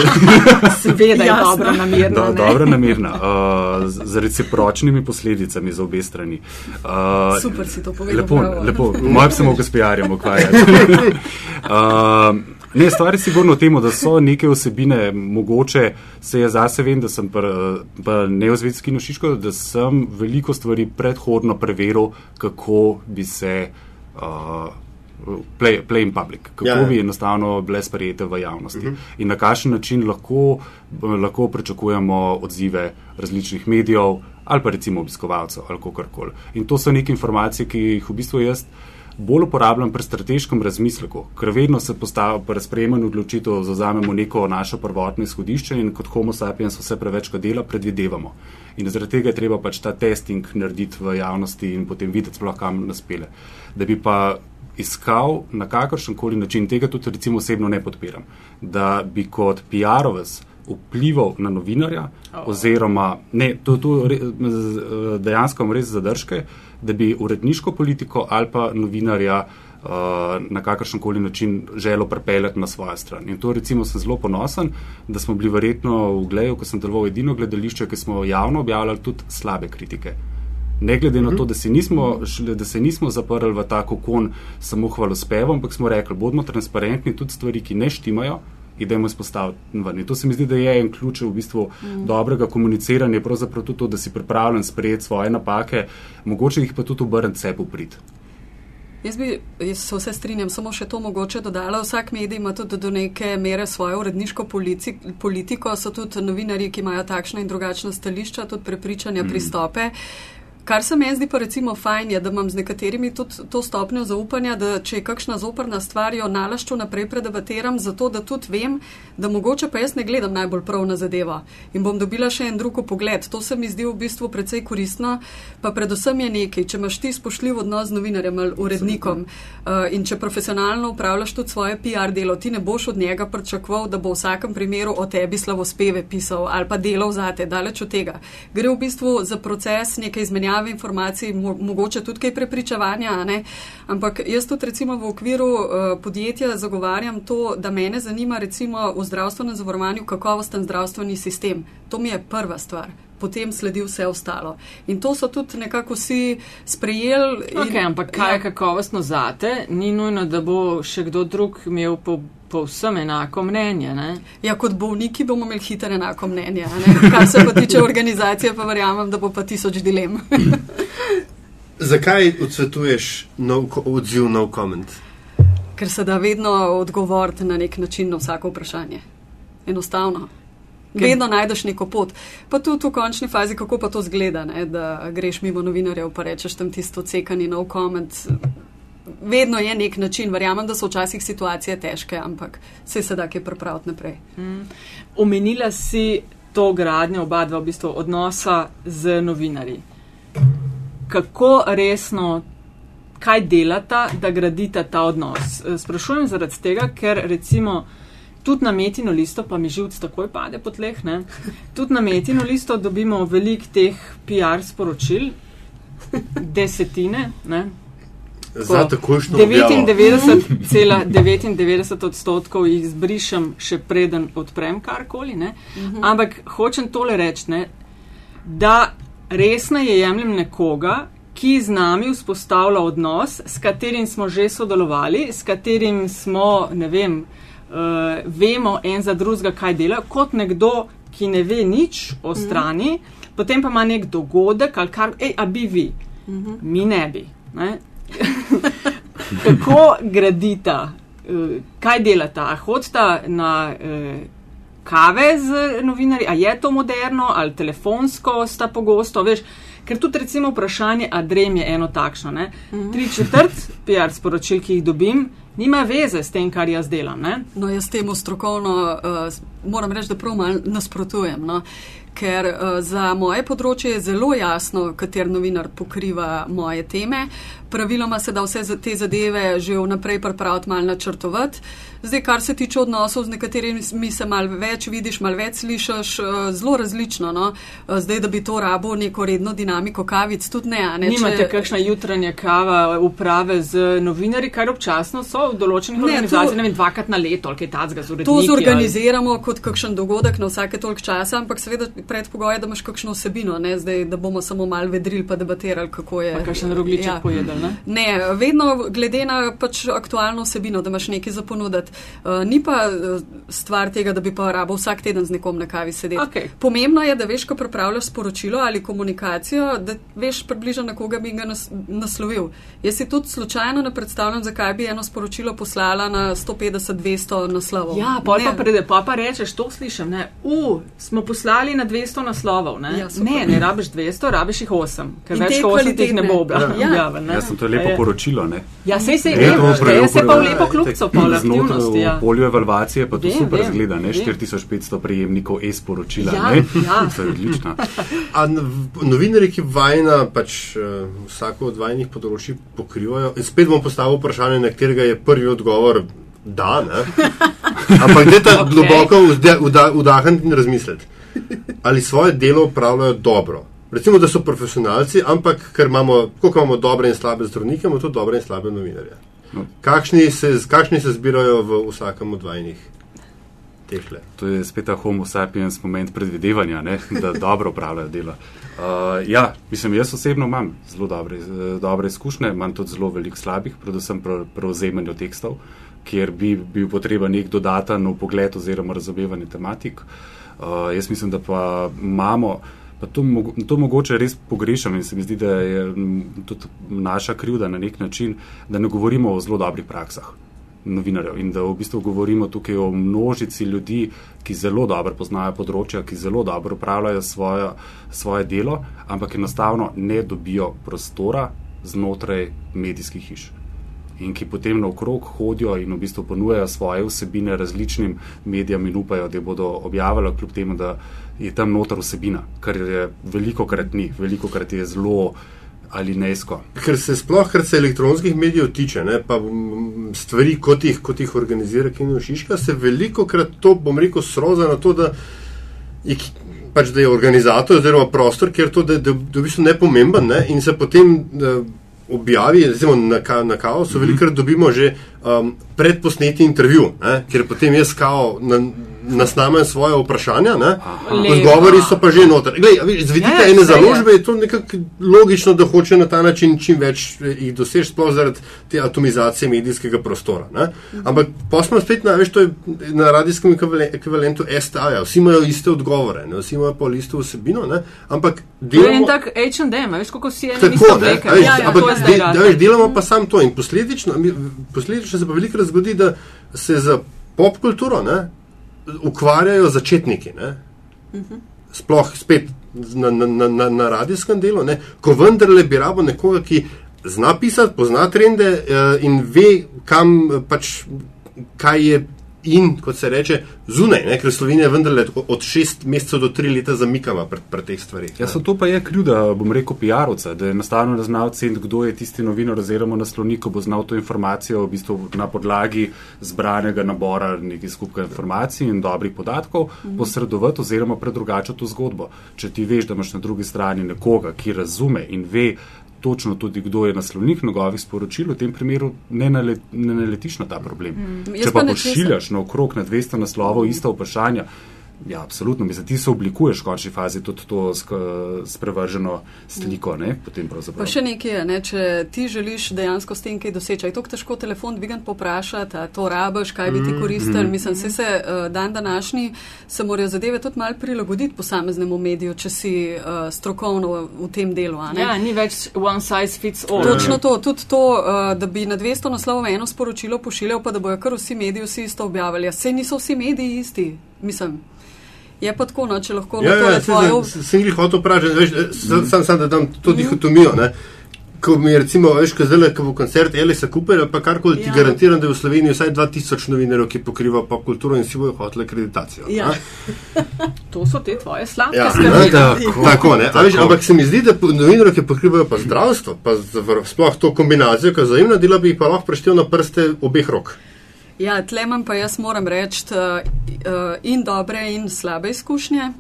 Seveda je dobro namerno. Do, ne. dobro namerna, uh, z, z recipročnimi posledicami za obe strani. Uh, Super si to povedal, Lepo, bravo. lepo. Moj se mogo s PR-jem ukvarjati. uh, ne, stvar je sigurno v tem, da so neke osebine, mogoče se jaz zase vem, da sem pa, pa ne v zvezdi nošiško, da sem veliko stvari predhodno preveril, kako bi se. Uh, Play, play in public, kako Ja, ja, bi enostavno bile sprejete v javnosti uh -huh. in na kakšen način lahko, lahko pričakujemo odzive različnih medijev ali pa recimo obiskovalcev ali kakorkoli. In to so neke informacije, ki jih v bistvu jaz bolj uporabljam pri strateškem razmisleku, ker vedno se postavlja pri sprejemanju odločitev, zauzamemo neko našo prvotno izhodišče in kot homo sapiens vse prevečkrat dela predvidevamo. In zaradi tega je treba pač ta testing narediti v javnosti in potem videti sploh kam nas pele. Da bi pa iskal na kakršen koli način, tega tudi recimo osebno ne podpiram, da bi kot PR-ovec vplival na novinarja, oh. oziroma ne, re, z- dejansko imam res zadržke, da bi uredniško politiko ali pa novinarja uh, na kakršen koli način želel pripeljati na svojo stran. In to recimo sem zelo ponosen, da smo bili verjetno v Gleju, ko sem deloval edino gledališče, ki smo javno objavljali tudi slabe kritike. Ne glede na to, da se nismo, da se nismo zaprli v ta kokon samo hvalospevom, ampak smo rekli, bodimo transparentni tudi stvari, ki ne štimajo. Idemo izpostaviti ven. In to se mi zdi, da je en ključ v bistvu mm. dobrega komuniciranja, pravzaprav tudi to, da si pripravljen sprejeti svoje napake, mogoče jih pa tudi obrniti sebi v prid. Jaz bi jaz se vse strinjam, samo še to mogoče dodala. Vsak medij ima tudi do neke mere svojo uredniško polici, politiko, so tudi novinarji, ki imajo takšna in drugačna stališča, tudi prepričanja, mm. pristope. Kar se meni zdi pa recimo fajn je, da imam z nekaterimi tudi to stopnjo zaupanja, da če je kakšna zoprna stvar, jo nalašču naprej predebatiram, zato da tudi vem, da mogoče pa jaz ne gledam najbolj prav na zadevo in bom dobila še en drug pogled. To se mi zdi v bistvu precej koristno, pa predvsem je nekaj, če imaš ti spoštljiv odnos z novinarjem ali urednikom uh, in če profesionalno upravljaš tudi svoje PR delo, ti ne boš od njega pričakoval, da bo v vsakem primeru o tebi slavospeve pisal ali pa delal zate, daleč od tega. Gre v bistvu za proces neke izmenjave informacij, mo mogoče tudi kaj prepričevanja, ne? ampak jaz tudi recimo v okviru uh, podjetja zagovarjam to, da mene zanima recimo v zdravstvenem zavarovanju kakovosten zdravstveni sistem. To mi je prva stvar. Potem sledi vse ostalo. In to so tudi nekako vsi sprejeli. in- Okay, ampak kaj je Ja. kakovostno zate, ni nujno, da bo še kdo drug imel po, povsem enako mnenje. Ne? Ja, kot bolniki bomo imeli hitro enako mnenje. a ne? Kar se pa tiče organizacije, pa verjamem, da bo pa tisoč dilem. Zakaj odsvetuješ no, odziv no comment? Ker se da vedno odgovoriti na nek način na vsako vprašanje. Enostavno. Vedno najdeš neko pot. Pa tudi v končni fazi, kako pa to zgleda, ne? da greš mimo novinarjev pa rečeš tam tisto cekani no comment. Vedno je nek način, verjamem, da so včasih situacije težke, ampak vse se da kaj pripraviti naprej. Omenila si to gradnjo, oba dva v bistvu odnosa z novinarji. Kako resno, kaj delata, da gradita ta odnos? Sprašujem zaradi tega, ker recimo tudi na metino listo, pa mi živc takoj pade po tleh, ne? tudi na metino listo dobimo veliko teh PR sporočil, desetine, ne? Za takošno objavo. 99,99 odstotkov jih izbrišem, še preden odprem karkoli. Ne? Ampak hočem tole reči, ne, da resno je jemljem nekoga, ki z nami vzpostavlja odnos, s katerim smo že sodelovali, s katerim smo, ne vem, uh, vemo en za drugega, kaj dela, kot nekdo, ki ne ve nič o strani, potem pa ima nek dogodek ali kar, ej, a bi vi, mi ne bi. Ne? Kako gradita uh, kaj delata? A hodita na uh, kave z novinarji, a je to moderno, ali telefonsko sta pogosto, veš? Ker tudi recimo vprašanje Adrem je eno takšno. Mm -hmm. Tri četrt PR sporočil, ki jih dobim, nima veze s tem, kar jaz delam. Ne? No, jaz temu strokovno uh, moram reči, da prav malo nasprotujem. No? Ker uh, za moje področje je zelo jasno, kater novinar pokriva moje teme. Praviloma se da vse te zadeve že vnaprej pripraviti, malo načrtovati. Zdaj, kar se tiče odnosov z nekaterimi, se malo več vidiš, malo več slišiš, uh, zelo različno. No? Uh, zdaj, da bi to rabo neko redno dinamiko kavic, tudi ne. ne Nimate če... kakšna jutranja kava uprave z novinari, kar občasno so v določenih organizacijah, ne vem, dvakrat na leto, ali kaj tacga z urednikom. To zorganiziramo ali... kot kakšen dogodek na vsake toliko časa, ampak seveda predpogoj je, da imaš kakšno osebino, ne zdaj, da bomo samo mal vedrili pa debatirali, kako je. Pa kakšen rogliček ja. pojedel, ne? Ne, vedno glede na pač aktualno osebino, da imaš nekaj za ponuditi. Uh, ni pa uh, stvar tega, da bi pa rabo vsak teden z nekom na kavi sedeti. Okay. Pomembno je, da veš, ko pripravljaš sporočilo ali komunikacijo, da veš približno, na koga bi ga nas, naslovil. Jaz si tudi slučajno ne predstavljam, zakaj bi eno sporočilo poslala na 150-200 naslovov. Ja, pa pa pride, pa pa rečeš, to slišim, ne, u, smo poslali na 200 naslovov, ne, ja, ne, ne rabiš 200, rabiš jih 8, ker več kot 8 teh ne bo objavljen. Ja. Ja, sem to lepo poročilo, ne. Ja, sej se je, šteje se pa v lepo klubco, pa v aktivnosti, ja. V polju evalvacije pa to vem, super vem, zgleda, ne, 4500 prejemnikov e-sporočila, ja, ne, ja. to je odlično. A novinari, ki vajna, pač uh, vsako od vajnih področji pokrivajo, in spet bom postavil vprašanje, na katerega je prvi odgovor da, ne. Ampak gre ta okay. globoko vdahniti in razmisliti. Ali svoje delo upravljajo dobro. Recimo, da so profesionalci, ampak ker imamo, koliko imamo dobre in slabe zdravnike, imamo tudi dobre in slabe novinarje. No. Kakšni, se, kakšni se zbirajo v vsakem od vajnih tehle? To je spet ta homo sapiens moment predvidevanja, ne? da dobro upravljajo delo. Uh, ja, mislim, jaz osebno imam zelo dobre, dobre izkušnje, imam tudi zelo veliko slabih, predvsem pri prevzemanju tekstov, kjer bi bil potreben nek dodaten pogled oziroma razumevanje tematik. Uh, jaz mislim, da pa imamo. Pa to, to mogoče res pogrešam in se mi zdi, da je tudi naša krivda na nek način, da ne govorimo o zelo dobrih praksah novinarjev in da v bistvu govorimo tukaj o množici ljudi, ki zelo dobro poznajo področja, ki zelo dobro upravljajo svoje, svoje delo, ampak enostavno ne dobijo prostora znotraj medijskih hiš. In ki potem naokrog hodijo in v bistvu ponujajo svoje vsebine različnim medijem in upajo, da bodo objavili, kljub temu, da je tam notor vsebina, kar je veliko krat ni, veliko krat je zelo ali nesko. Ker se sploh, kar se elektronskih medijev tiče, ne, pa stvari, kot jih, kot jih organizira Kino Šiška, se veliko krat to, bom rekel, sroza na to, da je, pač, da je organizator oziroma prostor, ker to, da, da, da v bistvu nepomemben ne, in se potem da, objavi, recimo na, na kaosu, mm -hmm. veliko krat dobimo že um, predposneti intervju, ne, ker potem jaz kao na, nasnamem svoje vprašanja, odgovori so pa že noter. Glej, z vidika ja, ene založbe je to nekako logično, da hoče na ta način čim več eh, jih doseči, sploh zaradi te atomizacije medijskega prostora. Ne? Ampak posmo spet na, veš, to je na radijskem ekvivalentu STA, -ja. vsi imajo iste odgovore, ne? vsi imajo pa isto vsebino, ne? ampak delamo... To je en tak H&M, veš, kako si je tako, ne? Veš, ja, ja, ampak de, da, veš, delamo pa sam to in posledično, posledično se pa veliko zgodi, da se za pop kulturo, ne, ukvarjajo začetniki. Uh -huh. Sploh spet na, na, na, na radijskem delu, ne? ko vendarle bi rabo nekoga, ki zna pisati, pozna trende uh, in ve, kam pač, kaj je in, kot se reče, zunaj, ne? ker Slovenija vendarle od šest mesecev do tri leta zamikava pred, pred teh stvarih. Ja, to pa je krivda, bom rekel, PR-ovca, da je enostavno ne znal ceniti, kdo je tisti novinar oziroma naslovnik, ko bo znal to informacijo v bistvu na podlagi zbranega nabora nekih skupka informacij in dobrih podatkov mhm. posredovati oziroma predrugačati to zgodbo. Če ti veš, da imaš na drugi strani nekoga, ki razume in ve, točno tudi, kdo je naslovnik njegovih sporočil, v tem primeru ne, nalet, ne naletiš na ta problem. Mm. Če pa pošiljaš na okrog na 200 naslovov ista vprašanja, Ja, absolutno. Mislim, ti se oblikuješ v končni fazi tudi to sprevrženo sliko. Ne, pa še nekaj je, ne, če ti želiš dejansko s tem kaj doseči. Je to težko telefon dvigati, poprašati, to rabiš, kaj bi ti koristil. Mm -hmm. Mislim, se, se uh, dan današnji se morajo zadeve tudi mal prilagoditi posameznemu mediju, če si uh, strokovno v tem delu. Ja, ni več one size fits all. Točno to, tudi to, uh, da bi na 200 naslovov eno sporočilo pošiljal, pa da bojo kar vsi mediji vsi isto objavili. Ja, Sej niso vsi mediji isti. Mislim, je pa tako, no, če lahko ja, ja, tvojo... se, sem jih hotel vprašati, mm. sam, sam da dam to mm. dihotomijo. Ne? Ko mi je, recimo, veš, ko zdaj, ko bo koncert Elisa Cooper, pa karkoli ti ja. garantiram, da je v Sloveniji vsaj 2000 novinarjev, ki pokriva pop kulturo in si bojo hoteli akreditacijo. Ja. to so te tvoje sladke ja, stvari. Tako, tako, ne. Tako. Veš, ampak se mi zdi, da novinarji, ki pokrivajo pa zdravstvo, pa sploh to kombinacijo, ki je zajemna, dela bi jih pa lahko preštel na prste obeh rok. Ja, tleman pa jaz moram reči uh, in dobre in slabe izkušnje.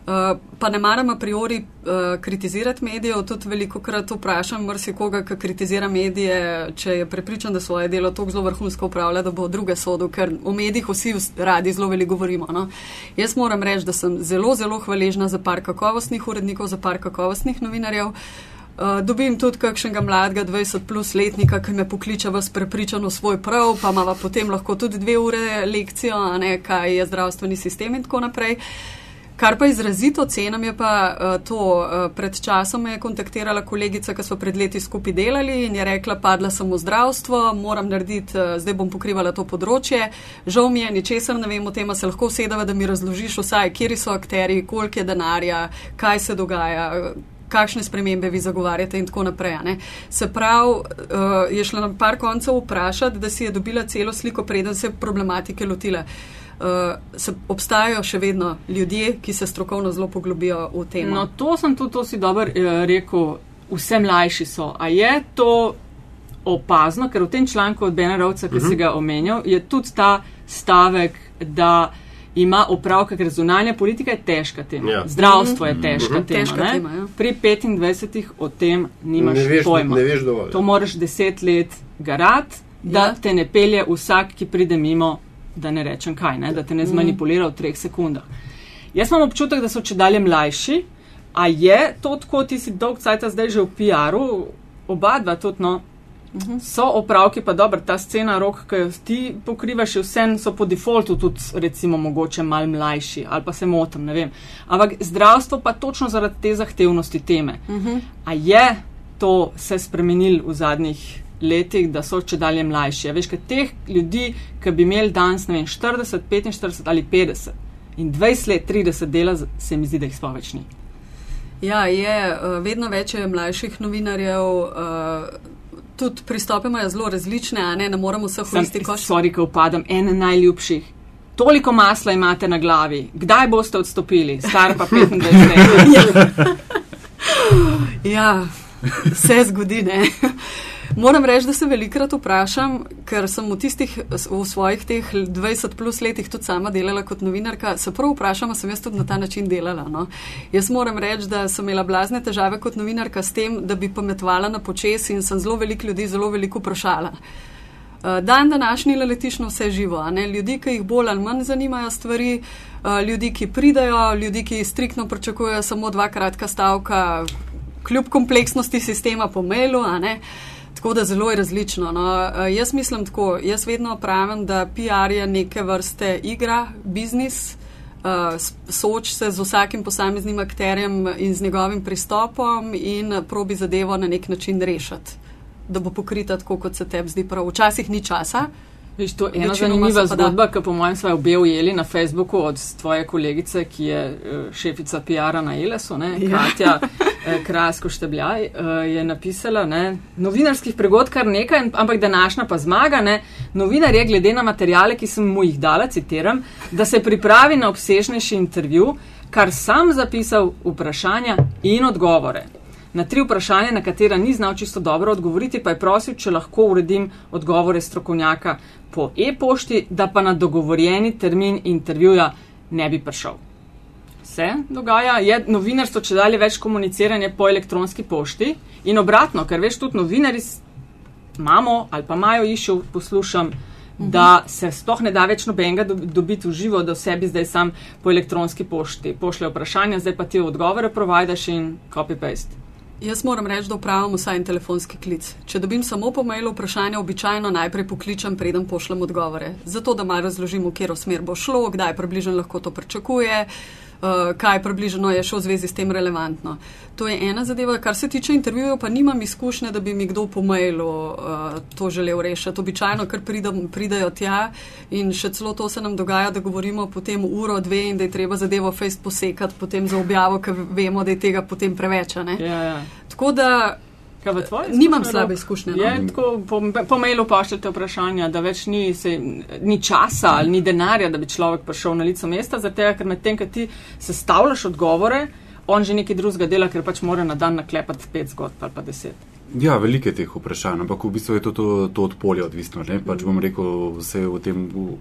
Uh, pa ne maram a priori uh, kritizirati medijev, tudi veliko krat vprašam marsikoga, ki kritizira medije, če je prepričan, da svoje delo tako zelo vrhunsko upravlja, da bo druge sodel, ker o medijih vsi radi zelo veliko govorimo. No? Jaz moram reči, da sem zelo, zelo hvaležna za par kakovostnih urednikov, za par kakovostnih novinarjev. Uh, Uh, dobim tudi kakšnega mladega 20 plus letnika, ki me pokliče vas prepričano svoj prav, pa ima potem lahko tudi dve ure lekcijo, ne, kaj je zdravstveni sistem in tako naprej. Kar pa izrazito cenim je pa uh, to, uh, pred časom me je kontaktirala kolegica, ki smo pred leti skupaj delali in je rekla, padla sem v zdravstvo, moram narediti, uh, zdaj bom pokrivala to področje. Žal mi je, ničesar ne vem o tem, se lahko usedava, da mi razložiš vsaj, kje so akteri, koliko je denarja, kaj se dogaja. Uh, kakšne spremembe vi zagovarjate in tako naprej. Se pravi, uh, je šla na par koncev vprašati, da si je dobila celo sliko, preden se problematike lotila. Uh, se obstajajo še vedno ljudje, ki se strokovno zelo poglobijo v tem. No, to sem tudi, to si dobro uh, rekel, vse mlajši so. A je to opazno, ker v tem članku od Benarovca, ki uh -huh. si mhm. ga omenjal, je tudi ta stavek, da ima opravka, ker zunanja politika je težka tema. Ja. Zdravstvo je mhm. težka mm -hmm. tema. Težka tema ja. Pri 25 o tem nimaš ne veš, pojma. Ne veš dovolj. To moraš deset let garat, da ja. te ne pelje vsak, ki pride mimo, da ne rečem kaj, ne? da te ne mhm. zmanipulira v treh sekundah. Jaz imam občutek, da so če dalje mlajši, a je to tako, ti si dolg cajt zdaj že v PR-u, oba dva tudi, no, So opravki pa dobro, ta scena rok, ki jo ti pokrivaš, vse so po defaultu tudi, recimo, mogoče mal mlajši ali pa se motim, ne vem. Ampak zdravstvo pa točno zaradi te zahtevnosti teme. Uh mhm. -huh. A je to se spremenil v zadnjih letih, da so če dalje mlajši? A veš, kaj teh ljudi, ki bi imeli danes, ne vem, 40, 45 ali 50 in 20 let, 30 dela, se mi zdi, da jih spoveč ni. Ja, je, uh, vedno več je mlajših novinarjev. Tudi pristope imajo zelo različne, ne, ne moramo vseh vrsti kot. Sorry, ko upadam, en najljubših. Toliko masla imate na glavi, kdaj boste odstopili, star pa 25 let. ja, vse zgodi, ne. Moram reči, da se velikrat vprašam, ker sem v tistih v svojih teh 20 plus letih tudi sama delala kot novinarka, se prav vprašam, sem jaz tudi na ta način delala. No? Jaz moram reči, da sem imela blazne težave kot novinarka s tem, da bi pametvala na počes in sem zelo veliko ljudi zelo veliko vprašala. Eh, dan današnji letiš na vse živo, ljudi, ki jih bolj ali manj zanimajo stvari, eh, ljudi, ki pridajo, ljudi, ki striktno pričakujejo samo dva kratka stavka, kljub kompleksnosti sistema po mailu. Tako da zelo je različno. No. Uh, jaz mislim tako, jaz vedno pravim, da PR je neke vrste igra, biznis. Uh, Soč se z vsakim posameznim akterjem in z njegovim pristopom in probi zadevo na nek način rešiti, da bo pokrita tako, kot se tebi zdi prav. Včasih ni časa, Viš, to je ena zanimiva zgodba, ki po mojem smo obe ujeli na Facebooku od tvoje kolegice, ki je eh, šefica PR-a na Elesu, ne, ja. Katja eh, Krasko Štebljaj, eh, je napisala, ne, novinarskih pregod kar nekaj, ampak današnja pa zmaga, ne, novinar je glede na materijale, ki sem mu jih dala, citiram, da se pripravi na obsežnejši intervju, kar sam zapisal vprašanja in odgovore. Na tri vprašanja, na katera ni znal čisto dobro odgovoriti, pa je prosil, če lahko uredim odgovore strokovnjaka po e-pošti, da pa na dogovorjeni termin intervjuja ne bi prišel. Se dogaja, je novinarstvo če dalje več komuniciranje po elektronski pošti in obratno, ker veš tudi novinari imamo ali pa imajo išel, poslušam da se sploh ne da več nobenega do, dobiti v živo, da vsebi zdaj sam po elektronski pošti pošlje vprašanja, zdaj pa ti odgovore provajdaš in copy-paste. Jaz moram reči, da upravljam vsaj en telefonski klic. Če dobim samo po mailu vprašanje, običajno najprej pokličem, preden pošljem odgovore. Zato, da malo razložim, v katero smer bo šlo, kdaj približno lahko to pričakuje, uh, kaj približno je še v zvezi s tem relevantno. To je ena zadeva. Kar se tiče intervjujev, pa nimam izkušnje, da bi mi kdo po mailu uh, to želel rešiti. Običajno, ker pridem, pridajo tja in še celo to se nam dogaja, da govorimo potem uro, dve in da je treba zadevo face posekati potem za objavo, ker vemo, da je tega potem preveč. Ja, ja. Tako da. Nimam slabe izkušnje. No? Je, tako, po, po mailu pošljete vprašanja, da več ni, se, ni časa ali ni denarja, da bi človek prišel na lico mesta, zato ker medtem, ko ti sestavljaš odgovore, on že nekaj drugega dela, ker pač mora na dan naklepati pet zgodb ali pa deset. Ja, veliko je teh vprašanj, ampak v bistvu je to, to, to od polja odvisno. Pač bom rekel, vse v tem. V,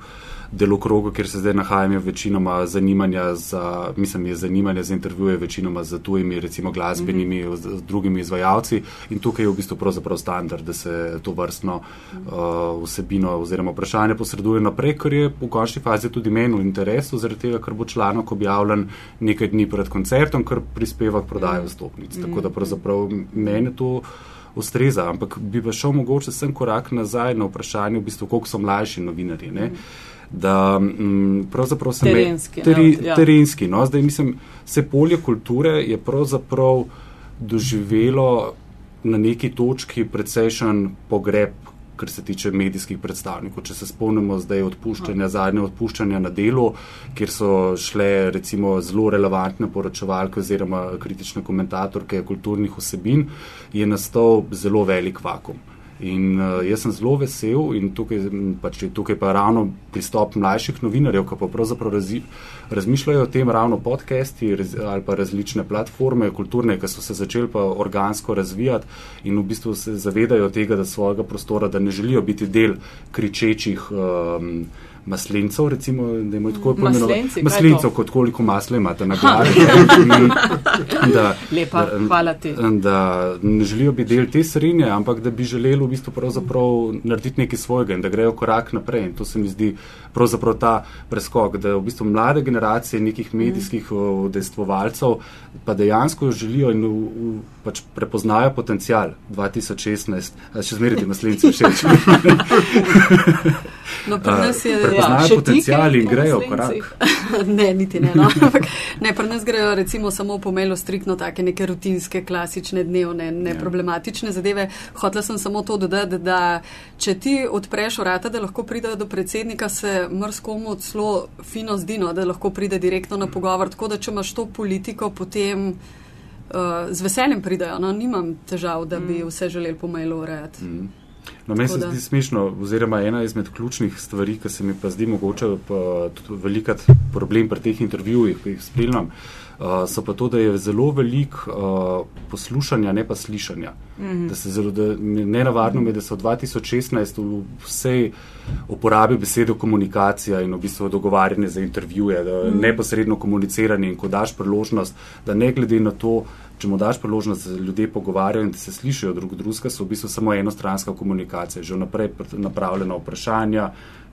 delokrogu, kjer se zdaj nahajam, je večinoma zanimanja za, mislim, je zanimanje za intervjuje večinoma za tujimi, recimo glasbenimi, mm -hmm. z drugimi izvajalci in tukaj je v bistvu pravzaprav standard, da se to vrstno uh, vsebino oziroma vprašanje posreduje naprej, ker je v končni fazi tudi meni v interesu, zaradi tega, ker bo članek objavljen nekaj dni pred koncertom, ker prispeva k prodaji vstopnic. Mm -hmm. Tako da pravzaprav meni to ustreza, ampak bi pa šel mogoče sem korak nazaj na vprašanje, v bistvu, koliko so mlajši novinari. -hmm da m, mm, pravzaprav se terenski, teri, ne, ja. terenski. No, zdaj mislim, se polje kulture je pravzaprav doživelo na neki točki precejšen pogreb, kar se tiče medijskih predstavnikov. Če se spomnimo zdaj odpuščanja, zadnje odpuščanja na delu, kjer so šle recimo zelo relevantne poročevalke oziroma kritične komentatorke kulturnih vsebin, je nastal zelo velik vakum. In uh, jaz sem zelo vesel, in tukaj, pač, tukaj pa ravno pristop mlajših novinarjev, ki pa pravzaprav razi, razmišljajo o tem, ravno podcasti raz, ali pa različne platforme, kulturne, ki so se začeli pa organsko razvijati in v bistvu se zavedajo tega, da svojega prostora, da ne želijo biti del kričečih. Um, maslincev, recimo, da je tako imenovano. Maslincev, kot koliko masla imate na glavi. da, Lepa, da, hvala ti. Da ne želijo biti del te srednje, ampak da bi želeli v bistvu pravzaprav narediti nekaj svojega in da grejo korak naprej. In to se mi zdi pravzaprav ta preskok, da v bistvu mlade generacije nekih medijskih mm. dejstvovalcev pa dejansko želijo in v, v, pač prepoznajo potencial 2016, še zmeriti maslince všeč. No, pri nas je prepoznajo ja, potencijal in grejo korak. ne, niti ne. No. ne, pri nas grejo recimo samo po mailu striktno take neke rutinske, klasične, dnevne, neproblematične ja. zadeve. Hotela sem samo to dodati, da če ti odpreš vrata, da lahko pridejo do predsednika, se mrskomu celo fino zdi, no, da lahko pride direktno na pogovor. Tako da, če imaš to politiko, potem. Uh, z veseljem pridajo, no, nimam težav, da bi mm. vse želeli po mailu urejati. Mm. No, meni se zdi smešno, oziroma ena izmed ključnih stvari, ki se mi pa zdi mogoče tudi velikat problem pri teh intervjujih, ki jih spremljam, uh, so pa to, da je zelo velik uh, poslušanja, ne pa slišanja. Mm -hmm. Da se zelo, da ne navadno je, da se v 2016 vse uporabi besedo komunikacija in v bistvu dogovarjanje za intervjuje, da mm -hmm. neposredno komuniciranje in ko daš priložnost, da ne glede na to, če mu daš priložnost, da se ljudje pogovarjajo in da se slišijo drug drugega, so v bistvu samo enostranska komunikacija, že vnaprej napravljena vprašanja,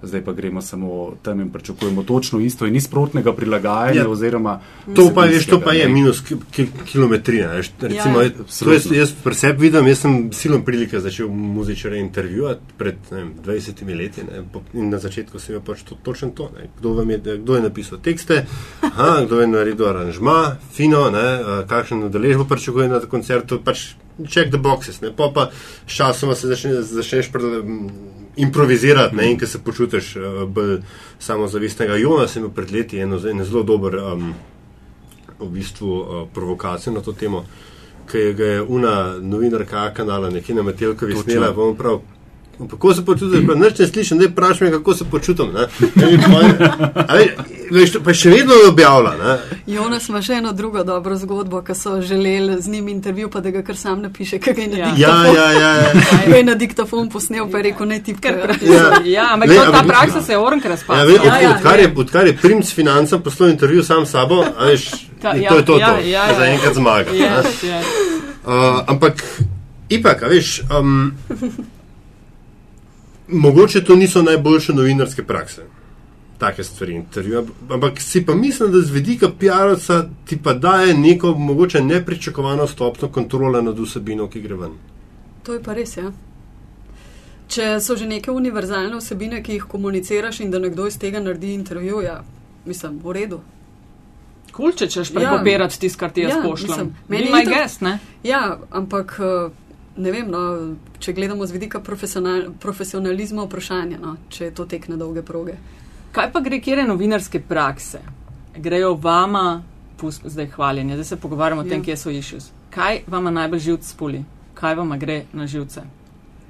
zdaj pa gremo samo tam in pričakujemo točno isto in nisprotnega prilagajanja. Ja, oziroma, to, pa, veš, to pa je minus kilometrina. Recimo, ja, jaz, jaz pri sebi vidim, jaz sem silom prilike začel muzičare intervjuvati pred vem, 20 leti ne, in na začetku sem jo pač to, točno to. Kdo, je, kdo je napisal tekste, aha, kdo je naredil aranžma, fino, ne, kakšen udeležbo pričakuje na koncertu. Pač, Check the boxes, ne? pa pa s časom se začneš, začneš improvizirati, ne, in ki se počutiš uh, bolj samozavestnega. Jona sem imel pred leti eno, eno zelo dober um, v bistvu, uh, provokacijo na to temo, ki je ga je una novinarka kanala nekje na Metelkovi snela, bom prav Kako se počutiš, pa neč ne slišim, ne vprašaj me, kako se počutim. Veš, pa še vedno je objavila. Jonas ima še eno drugo dobro zgodbo, ki so želeli z njim intervju, pa da ga kar sam napiše, kaj je na diktafon. Ja, ja, ja. ja. Kaj je na diktafon posnel, pa je rekel, ne ti kar pravi. Ja, ja ampak Le, ta praksa se je orenk razpadla. Ja, ja, ja, odkar, je, odkar je princ financam poslal intervju sam s sabo, veš, ta, ja, to je to, ja, to. Ja, ja, za enkrat zmaga. Yes, yes. uh, ampak, ipak, veš. Um, mogoče to niso najboljše novinarske prakse. Take stvari, intervju. Ampak si pa mislim, da z vidika PR-ovca ti pa daje neko mogoče nepričakovano stopno kontrole nad vsebino, ki gre ven. To je pa res, ja. Če so že neke univerzalne vsebine, ki jih komuniciraš in da nekdo iz tega naredi intervju, ja, mislim, v redu. Kul, če češ prekopirati ja. tisto, kar ti jaz Ja, pošljem. mislim, Meni je itak- gest, ne? Ja, ampak eh, ne vem, no, če gledamo z vidika profesional, profesionalizma vprašanja, no, če je to tek na dolge proge. Kaj pa gre, kjer je novinarske prakse? Grejo vama, pust, zdaj hvaljenje, zdaj se pogovarjamo o tem, Ja. kje so issues. Kaj vama najbolj živce spuli? Kaj vama gre na živce?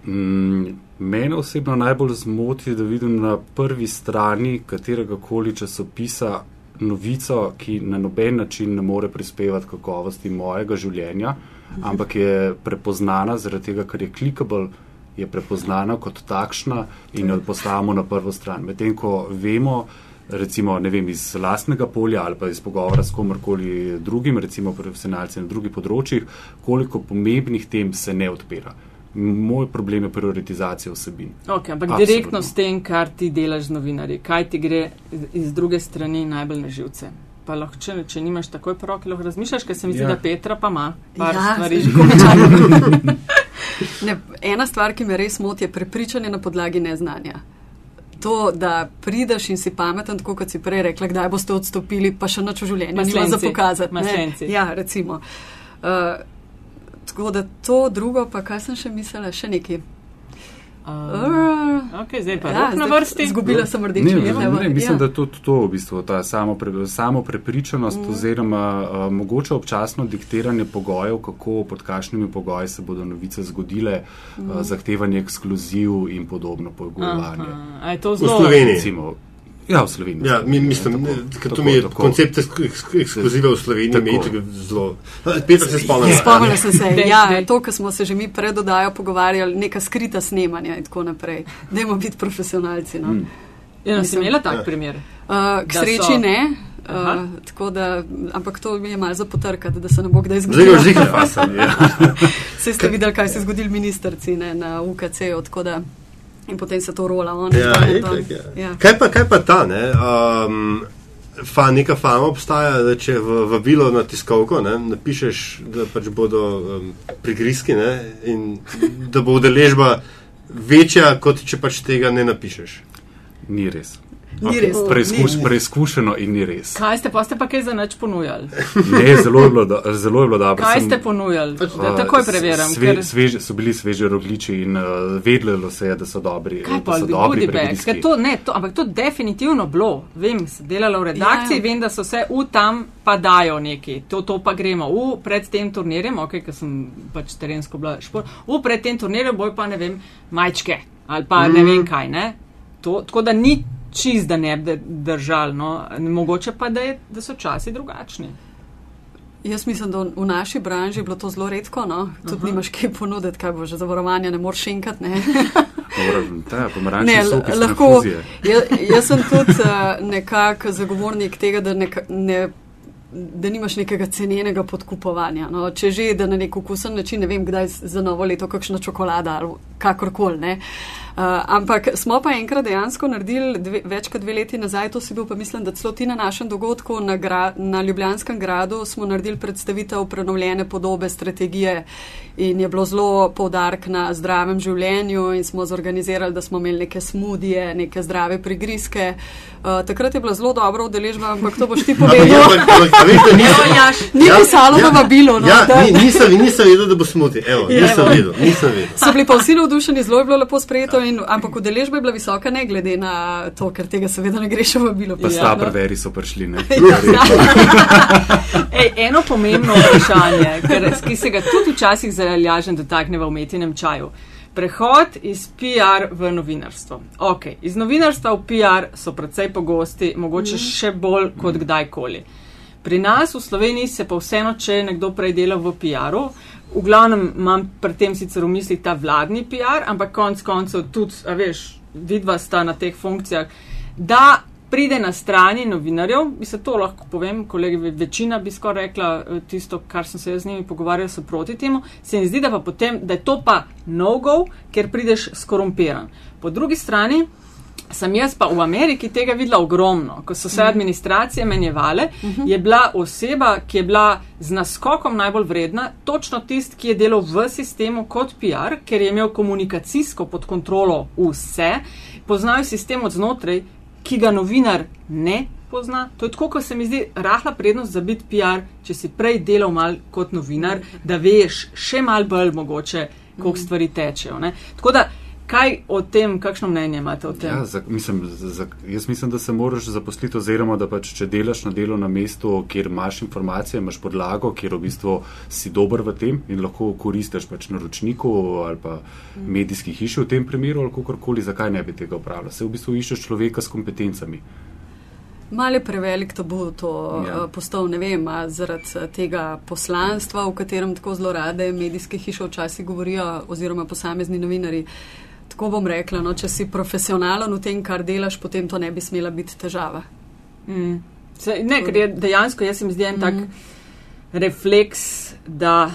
Mm, Mene osebno najbolj zmoti, da vidim na prvi strani katerega koli časopisa novico, ki na noben način ne more prispevati kakovosti mojega življenja, ampak je prepoznana zaradi tega, ker je clickable, je prepoznana kot takšna in jo postavimo na prvo stran. Medtem ko vemo, recimo vem, iz lastnega polja ali pa iz pogovora s komorkoli drugim, recimo profesionalci na drugih področjih, koliko pomembnih tem se ne odpira. Moj problem je prioritizacija vsebin. Okay, ampak Absolutno. direktno s tem, kar ti delaš z novinarji, kaj ti gre iz- iz druge strani najbolj na živce. Pa lahko, če, če nimaš takoj po roki, lahko razmišljaš, ker se mi zdi, Ja. da Petra pa ima par Ja, stvari. že konča. Ne, ena stvar, ki me res moti, je prepričanje na podlagi neznanja. To, da prideš in si pameten, tako kot si prej rekla, kdaj boste odstopili, pa še nič v življenju nima za Maslenci. pokazati. Maslenci. Ja, recimo. Uh, tako da to drugo, pa kaj sem še mislila, še neki. Um, okay, zdaj pa ja, na vrsti. Zgubila sem Ne, rdeči ne, ne, ne, mislim, ja. da je tudi to v bistvu ta samo, pre, samo prepričanost mm. oziroma uh, mogoče občasno diktiranje pogojev, kako pod kakšnimi pogoji se bodo novice zgodile, mm. uh, zahtevanje ekskluziv in podobno pogojevanje. Aha, a je to V zelo Sloveniji. Recimo, ja, v Sloveniji. Ja, mi, mislim, Tako, ne, tako, to mi je tako. koncept eks- eks- ekskluzive v Sloveniji, Tako. mi je tako zelo. Peter se spomnim. Spomnila sem se, ja, to, kar smo se že mi pred oddajo pogovarjali, neka skrita snemanja in tako naprej. Dajmo biti profesionalci. No. Mm. Ja, sem imela tak primer. Uh, k Da sreči so- ne, Aha. uh, tako da, ampak to mi je malo za potrkati, da se ne bo kdaj Zdaj zgodilo. ga že fasam. Ja. Vse ste videli, kaj se je zgodilo ministrci ne, na UKC-ju, tako da in potem se to rola. On, Ja, on, itak, on, ja. ja. Kaj, pa, kaj pa ta? Ne? Um, fa, neka fama obstaja, da če v vabilo na tiskovko ne, napišeš, da pač bodo um, prigrizki ne, in da bo udeležba večja, kot če pač tega ne napišeš. Ni res. Ni res. Preizkuš, ni. preizkušeno in ni res. Kaj ste pa ste pa kaj za nič ponujali? Ne, zelo je bilo, do, zelo je bilo dobro. Kaj Sem- ste ponujali? Pač, Da takoj preverjam. Sve, ker- sveže, so bili sveži rogliči in uh, vedelo se je, da so dobri. Kaj da pa so dobri. Ker To, ne, to, ampak to definitivno bilo. Vem, sem delala v redakciji, Ja, ja. vem, da so se v tam pa dajo neki. To, to pa gremo. V pred tem turnirjem, ok, ker sem pač terensko bila šport, v pred tem turnirjem boj pa ne vem, majčke ali pa mm. ne vem kaj. Ne? To, tako da ni čist, da ne bi držal. No. Mogoče pa, da, je, da so časi drugačni. Jaz mislim, da v naši branži je bilo to zelo redko, no? tudi Aha. nimaš kaj ponuditi, kaj bo že zavarovanje, ne moreš šinkati. Ne? Dobro, ta pomarančni Ne, sok iz lahko. infuzije. Ja, jaz sem tudi uh, nekako zagovornik tega, da, neka, ne, da nimaš nekega cenenega podkupovanja. No, če že, da na nek okusen način, ne vem, kdaj za novo leto kakšna čokolada ali kakorkoli. ne. Uh, ampak smo pa enkrat dejansko naredili, dve, več kot dve leti nazaj, to si bil pa mislim, da celo ti na našem dogodku na, gra, na Ljubljanskem gradu smo naredili predstavitev prenovljene podobe strategije in je bilo zelo poudark na zdravem življenju in smo zorganizirali, da smo imeli neke smudije, neke zdrave prigrizke. Uh, takrat je bila zelo dobra udeležba, ampak to boš ti ja, povedal. ampak, ampak, a veš, da nisem, Jaš, Ni pisalo v vabilu. No, ja, da- ni, nisem, nisem vedel, da bo smuti. Evo, Ja, nisem vedel, nisem vedel. So bili pa vsi navdušeni, zelo je bilo lepo sprejeto, in, ampak udeležba je bila visoka, ne glede na to, ker tega seveda ne greš v vabilo. Pa Ja, sta no. preveri so prišli. Ne? Ej, eno pomembno vprašanje, ker, ki se ga tudi včasih zalažen dotakne v umetnem čaju. Prehod iz PR v novinarstvo. Okay. Iz novinarstva v PR so precej pogosti, mogoče še bolj kot kdajkoli. Pri nas v Sloveniji se pa vseeno, če je nekdo prej delal v PR-u, v glavnem imam pri tem sicer v mislih ta vladni PR, ampak konc koncev tudi, a veš, vidva sta na teh funkcijah, da pride na strani novinarjev, bi se to lahko povem, kolegi, večina bi skoraj rekla eh, tisto, kar sem se jaz z njimi pogovarjal, so proti temu, se mi zdi, da, pa potem, da je to pa no-go, ker prideš skorumpiran. Po drugi strani, sem jaz pa v Ameriki tega videla ogromno. Ko so se mhm. administracije menjevale, mhm. je bila oseba, ki je bila z naskokom najbolj vredna, točno tist, ki je delal v sistemu kot PR, ker je imel komunikacijsko pod kontrolo vse, poznajo sistem od znotraj, ki ga novinar ne. Pozna. To je tako, kot se mi zdi, rahla prednost za biti PR, če si prej delal mal kot novinar, da veš še mal bolj mogoče, koliko mhm. stvari tečejo. Ne? Tako da Kaj o tem, kakšno mnenje imate o tem? Ja, za, mislim, za, jaz mislim, da se moraš zaposliti, oziroma da pač, če delaš na delu na mestu, kjer imaš informacije, imaš podlago, kjer v bistvu si dober v tem in lahko koristiš pač naročniku ali pa mm. medijski hiši v tem primeru ali kakorkoli, zakaj ne bi tega upravljal. Se v bistvu iščeš človeka s kompetencami. Malo je prevelik to bo to ja. uh, postal, ne vem, zaradi uh, tega poslanstva, v katerem tako zelo rade medijske hiše včasih govorijo, oziroma posamezni novinari. Uh, tako bom rekla, no, če si profesionalen v tem, kar delaš, potem to ne bi smela biti težava. Mm. Se, ne, ker je dejansko, jaz se mi zdi en mm. tak refleks, da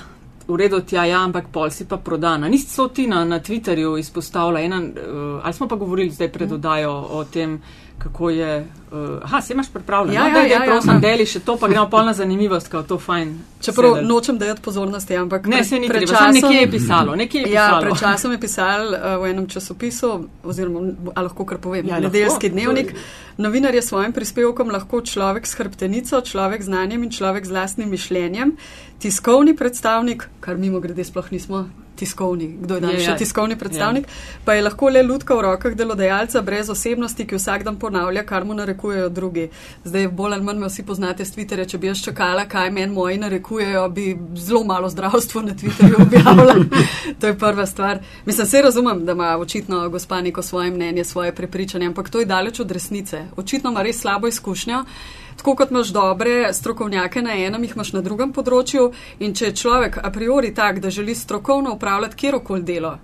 v redu tja, ja, ampak pol si pa prodana. Nisi so ti na, na Twitterju izpostavila, ena, uh, ali smo pa govorili zdaj predodajo mm. o tem, kako je. Uh, aha, se imaš pripravljeno. Ja, no, ja, ja, ja, prosim, ja. deli še to, pa gremo polna zanimivost, kako to fajn. Čeprav sedel. nočem dajati pozornosti, ampak. Ne, se ni pred časom. Nekje je pisalo, nekje je ja, pisalo. Pred časom je pisal uh, v enem časopisu, oziroma lahko kar povem, ja, nedeljski dnevnik. Novinar je svojim prispevkom lahko človek s hrbtenico, človek z znanjem in človek z lastnim mišljenjem, tiskovni predstavnik, kar mimo grede sploh nismo tiskovni, kdo je danes še tiskovni predstavnik, je. pa je lahko le lutka v rokah delodajalca brez osebnosti, ki vsak dan ponavlja, kar mu narekujejo drugi. Zdaj, bolj ali manj me vsi poznate s Twitterja, če bi jaz čakala, kaj meni moji narekujejo, bi zelo malo zdravstvo na Twitterju objavila. to je prva stvar. Mislim, se razumem, da ima očitno gospa neko svoje mnenje, svoje prepričanje, ampak to je daleč od resnice. Očitno ima res slabo izkušnjo tako kot imaš dobre strokovnjake na enem, jih imaš na drugem področju. In če je človek a priori tak, da želi strokovno upravljati kjerkoli delo,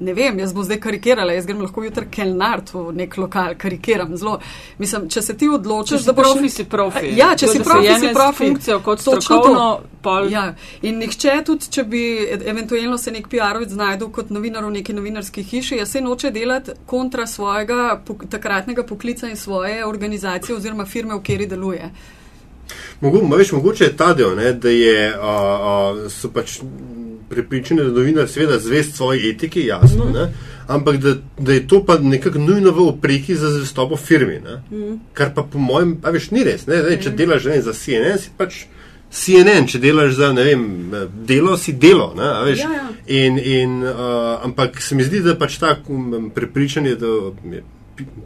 ne vem, jaz bom zdaj karikirala, jaz grem lahko jutri kelnart v nek lokal, karikiram zelo. Mislim, če se ti odločiš, da boš. Profi si profi. Ja, če si profi, si profi. Funkcijo kot strokovno. Pol... Ja, in nihče tudi, če bi eventualno se nek PR-ovic znajdel kot novinar v neki novinarski hiši, jaz se noče delati kontra svojega pok takratnega poklica in svoje organizacije oziroma firme, v kateri deluje. Mogo, veš, mogoče je ta del, ne, da je, a, a, so pač prepričani, da novinar seveda zvest svoji etiki, jasno, mm. ampak da, da je to pa nekako nujno v opreki za zvestobo firmi. Mm. Kar pa po mojem, pa veš, ni res. Ne, Zdaj, če mm. delaš ne, za CNN, si pač CNN, če delaš za ne vem, delo, si delo. Ne, veš, ja, ja. In, in, uh, ampak se mi zdi, da pač tako um, prepričanje, da je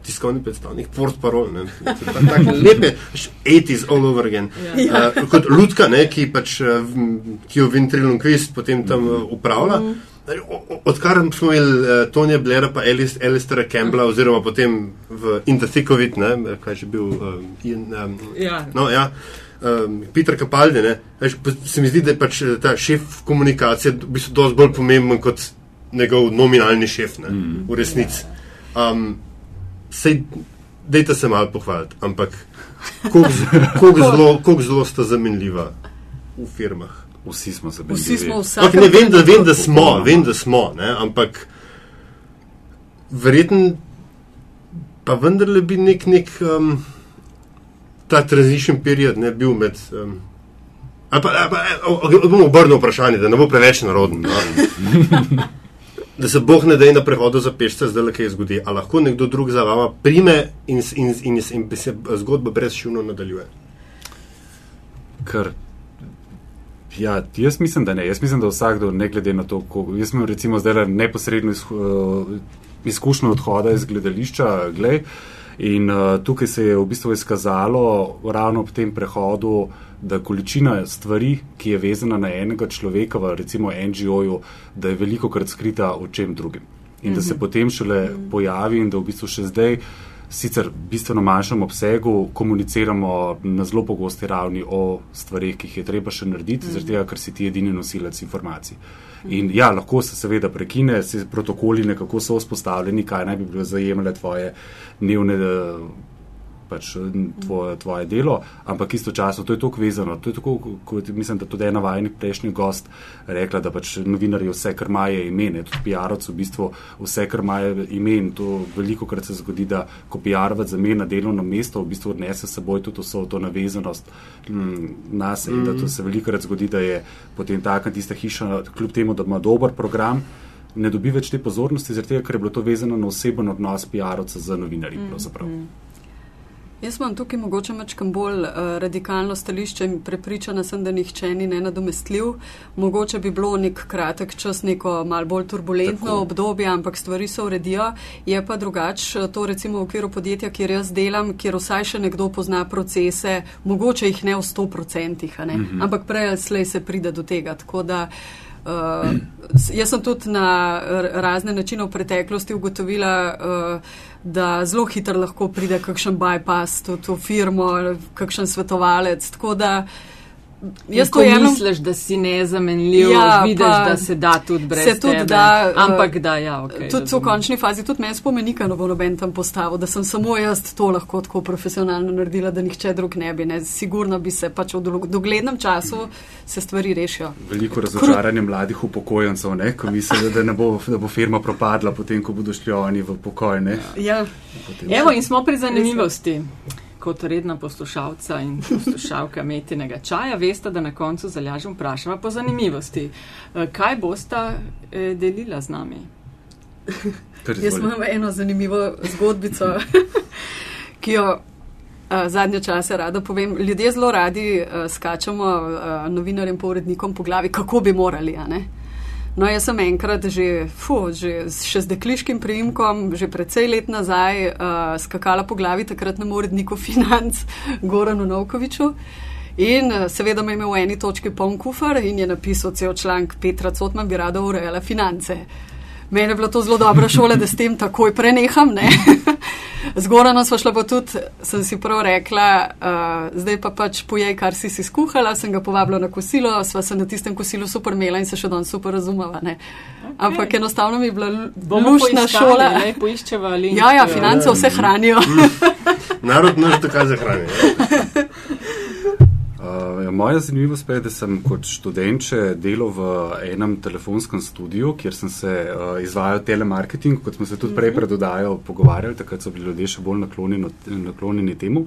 tiskovni predstavnik, port parol, ne, tako lepe, 80s all over again. Ja. Uh, kot Ludka, ne, ki, pač, uh, ki jo ventriloquist potem tam uh, upravlja. Mm -hmm. Odkar smo imeli uh, Tonija Blera pa Alistera Campbella, oziroma potem v Interthikovit, kaj že bil uh, in, um, ja. No, ja, um, Peter Capaldi, ne, veš, se mi zdi, da je pač ta šef komunikacije v bistvu dosti bolj pomemben kot njegov nominalni šef, ne, mm. v resnici. Um, sej, dejte se malo pohvaliti, ampak kako zelo sta zamenljiva v firmah. Vsi smo bili. Vsi smo vsi. Okay, vem, vem, da smo, vem, da smo, ne, ampak verjetno pa vendarle bi nek, nek um, ta transition period ne bil med. Um, Ali pa, ali pa bomo obrnili vprašanje, da ne bo preveč narodno. No? da se boh ne da na prehodu za pešce, zdaj le kaj zgodi. Ali lahko nekdo drug za vama prime in, in, in, in, in se zgodba brezšivno nadaljuje? Ker. Ja, jaz mislim, da ne. Jaz mislim, da vsakdo, ne glede na to, kako. Jaz sem recimo zdaj neposredno izkušnjo odhoda iz gledališča. Glej, in uh, tukaj se je v bistvu izkazalo ravno ob tem prehodu, da količina stvari, ki je vezana na enega človeka, v recimo NGO-ju, da je veliko krat skrita v čem drugim. In mm -hmm. da se mhm. potem šele mm -hmm. pojavi in da v bistvu še zdaj, sicer bistveno manjšem obsegu, komuniciramo na zelo pogosti ravni o stvarih, ki jih je treba še narediti, mm zaradi tega, ker si ti edini nosilec informacij. In ja, lahko se seveda prekine, se protokoli nekako so vzpostavljeni, kaj naj bi bilo zajemale tvoje dnevne pač tvoje, tvoje delo, ampak istočasno to je tako vezano. To je tako, kot mislim, da tudi ena vajnih prejšnjih gost rekla, da pač novinarji vse, kar imajo ime, tudi PR-ovci v bistvu vse, kar imajo ime in to veliko krat se zgodi, da ko PR-ovac zamenja delovno mesto, v bistvu odnese s seboj tudi vso to navezanost mm, na se in da to se veliko krat zgodi, da je potem taka tista hiša, kljub temu, da ima dober program, ne dobi več te pozornosti, zaradi tega, ker je bilo to vezano na oseben odnos PR-ovca z novinarji. Mm, Jaz imam tukaj mogoče mačkam bolj uh, radikalno stališče in prepričana sem, da nihče ni nenadomestljiv. Mogoče bi bilo nek kratek čas, neko mal bolj turbulentno Tako. obdobje, ampak stvari se uredijo. Je pa drugač to recimo v okviru podjetja, kjer jaz delam, kjer vsaj še nekdo pozna procese, mogoče jih ne v sto procentih, mm -hmm. ampak prej slej se pride do tega. Tako da uh, jaz sem tudi na razne načine v preteklosti ugotovila, uh, da zelo hitro lahko pride kakšen bypass v to firmo, kakšen svetovalec. Tako da Jaz to jemljem. Misliš, da si nezamenljiv, ja, vidiš, da se da tudi brez se tudi tebe. Da, Ampak da, ja, ok. Tudi v končni fazi, tudi meni spomenika ne bo noben tam postavil, da sem samo jaz to lahko tako profesionalno naredila, da nihče drug ne bi. Ne. Sigurno bi se pač v doglednem času se stvari rešijo. Veliko razočaranje mladih upokojencev, ne, ko mislijo, da, bo, da bo firma propadla potem, ko bodo šli oni v pokoj. Ne. Ja. Evo in smo pri zanimivosti. Mislim kot redna poslušalca in poslušalka metinega čaja, veste, da na koncu zalažem vprašava po zanimivosti. Eh, kaj bosta eh, delila z nami? Jaz imam eno zanimivo zgodbico, ki jo uh, zadnje čase rada povem. Ljudje zelo radi uh, skačemo uh, novinarjem, povrednikom po glavi, kako bi morali. No, jaz sem enkrat že, fu, že še z dekliškim priimkom, že precej let nazaj, uh, skakala po glavi takratnemu uredniku financ Goranu Novkoviču. In uh, seveda me je imel v eni točki poln kufr in je napisal cel članek Petra Cotman bi rada urejala finance. Mene je bilo to zelo dobra šola, da s tem takoj preneham. Zgorano smo šla pa tudi, sem si prav rekla, uh, zdaj pa pač pojej, kar si si skuhala, sem ga povabila na kosilo, sva se na tistem kosilu super imela in se še danes super razumela. Okay. Ampak enostavno mi je bila lušna šola. Ne, poiščeva ali. Ja, ja, finance vse hranijo. Narod naš dokaj zahranijo. Uh, moja zanimivost pa je, da sem kot študentče delal v enem telefonskem studiu, kjer sem se uh, izvajal telemarketing, kot smo se tudi prej mhm. predodajo pogovarjali, takrat so bili ljudje še bolj naklonjeni, naklonjeni temu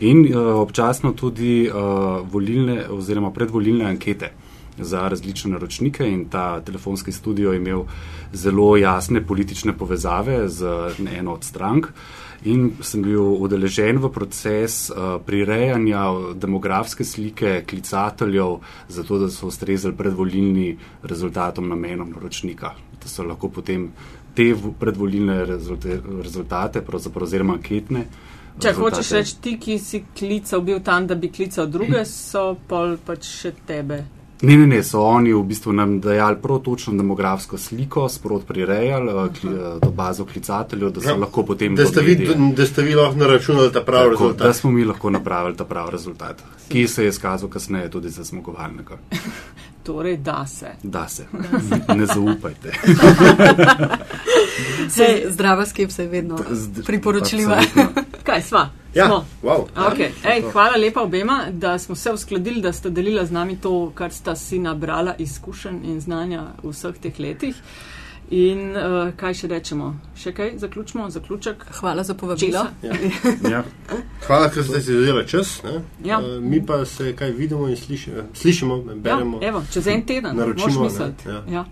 in uh, občasno tudi uh, volilne oziroma predvolilne ankete za različne naročnike in ta telefonski studio je imel zelo jasne politične povezave z eno od strank. Uh, in sem bil udeležen v proces uh, prirejanja demografske slike klicateljev, zato da so ustrezali predvolilni rezultatom namenom naročnika. Da so lahko potem te predvolilne rezultate, pravzaprav oziroma anketne. Če hočeš reči, ti, ki si klical, bil tam, da bi klical druge, so pol pač še tebe. Ne, ne, ne, so oni v bistvu nam dajali prav točno demografsko sliko, sprot prirejali uh, kli, uh, do bazo klicateljev, da so ja, lahko potem. Da ste, vi, da ste vi lahko naračunali ta pravi rezultat. Da smo mi lahko napravili ta pravi rezultat, ki se je izkazal kasneje tudi za zmagovalnega. torej, da se. Da se. ne zaupajte. Sej, zdrava skepsa je vedno priporočljiva. Kaj sva? Ja, wow. okay. Ej, hvala lepa obema, da smo se uskladili, da ste delili z nami to, kar sta si nabrala izkušenj in znanja v vseh teh letih. In uh, kaj še rečemo? Še kaj zaključimo? Zaključek? Hvala za povabilo. Ja. Ja. Hvala, ker ste si vzeli čas. Ja. Uh, mi pa se kaj vidimo in slišimo, slišimo beremo. Ja, evo, čez en teden. Naročimo. Ja. Ja.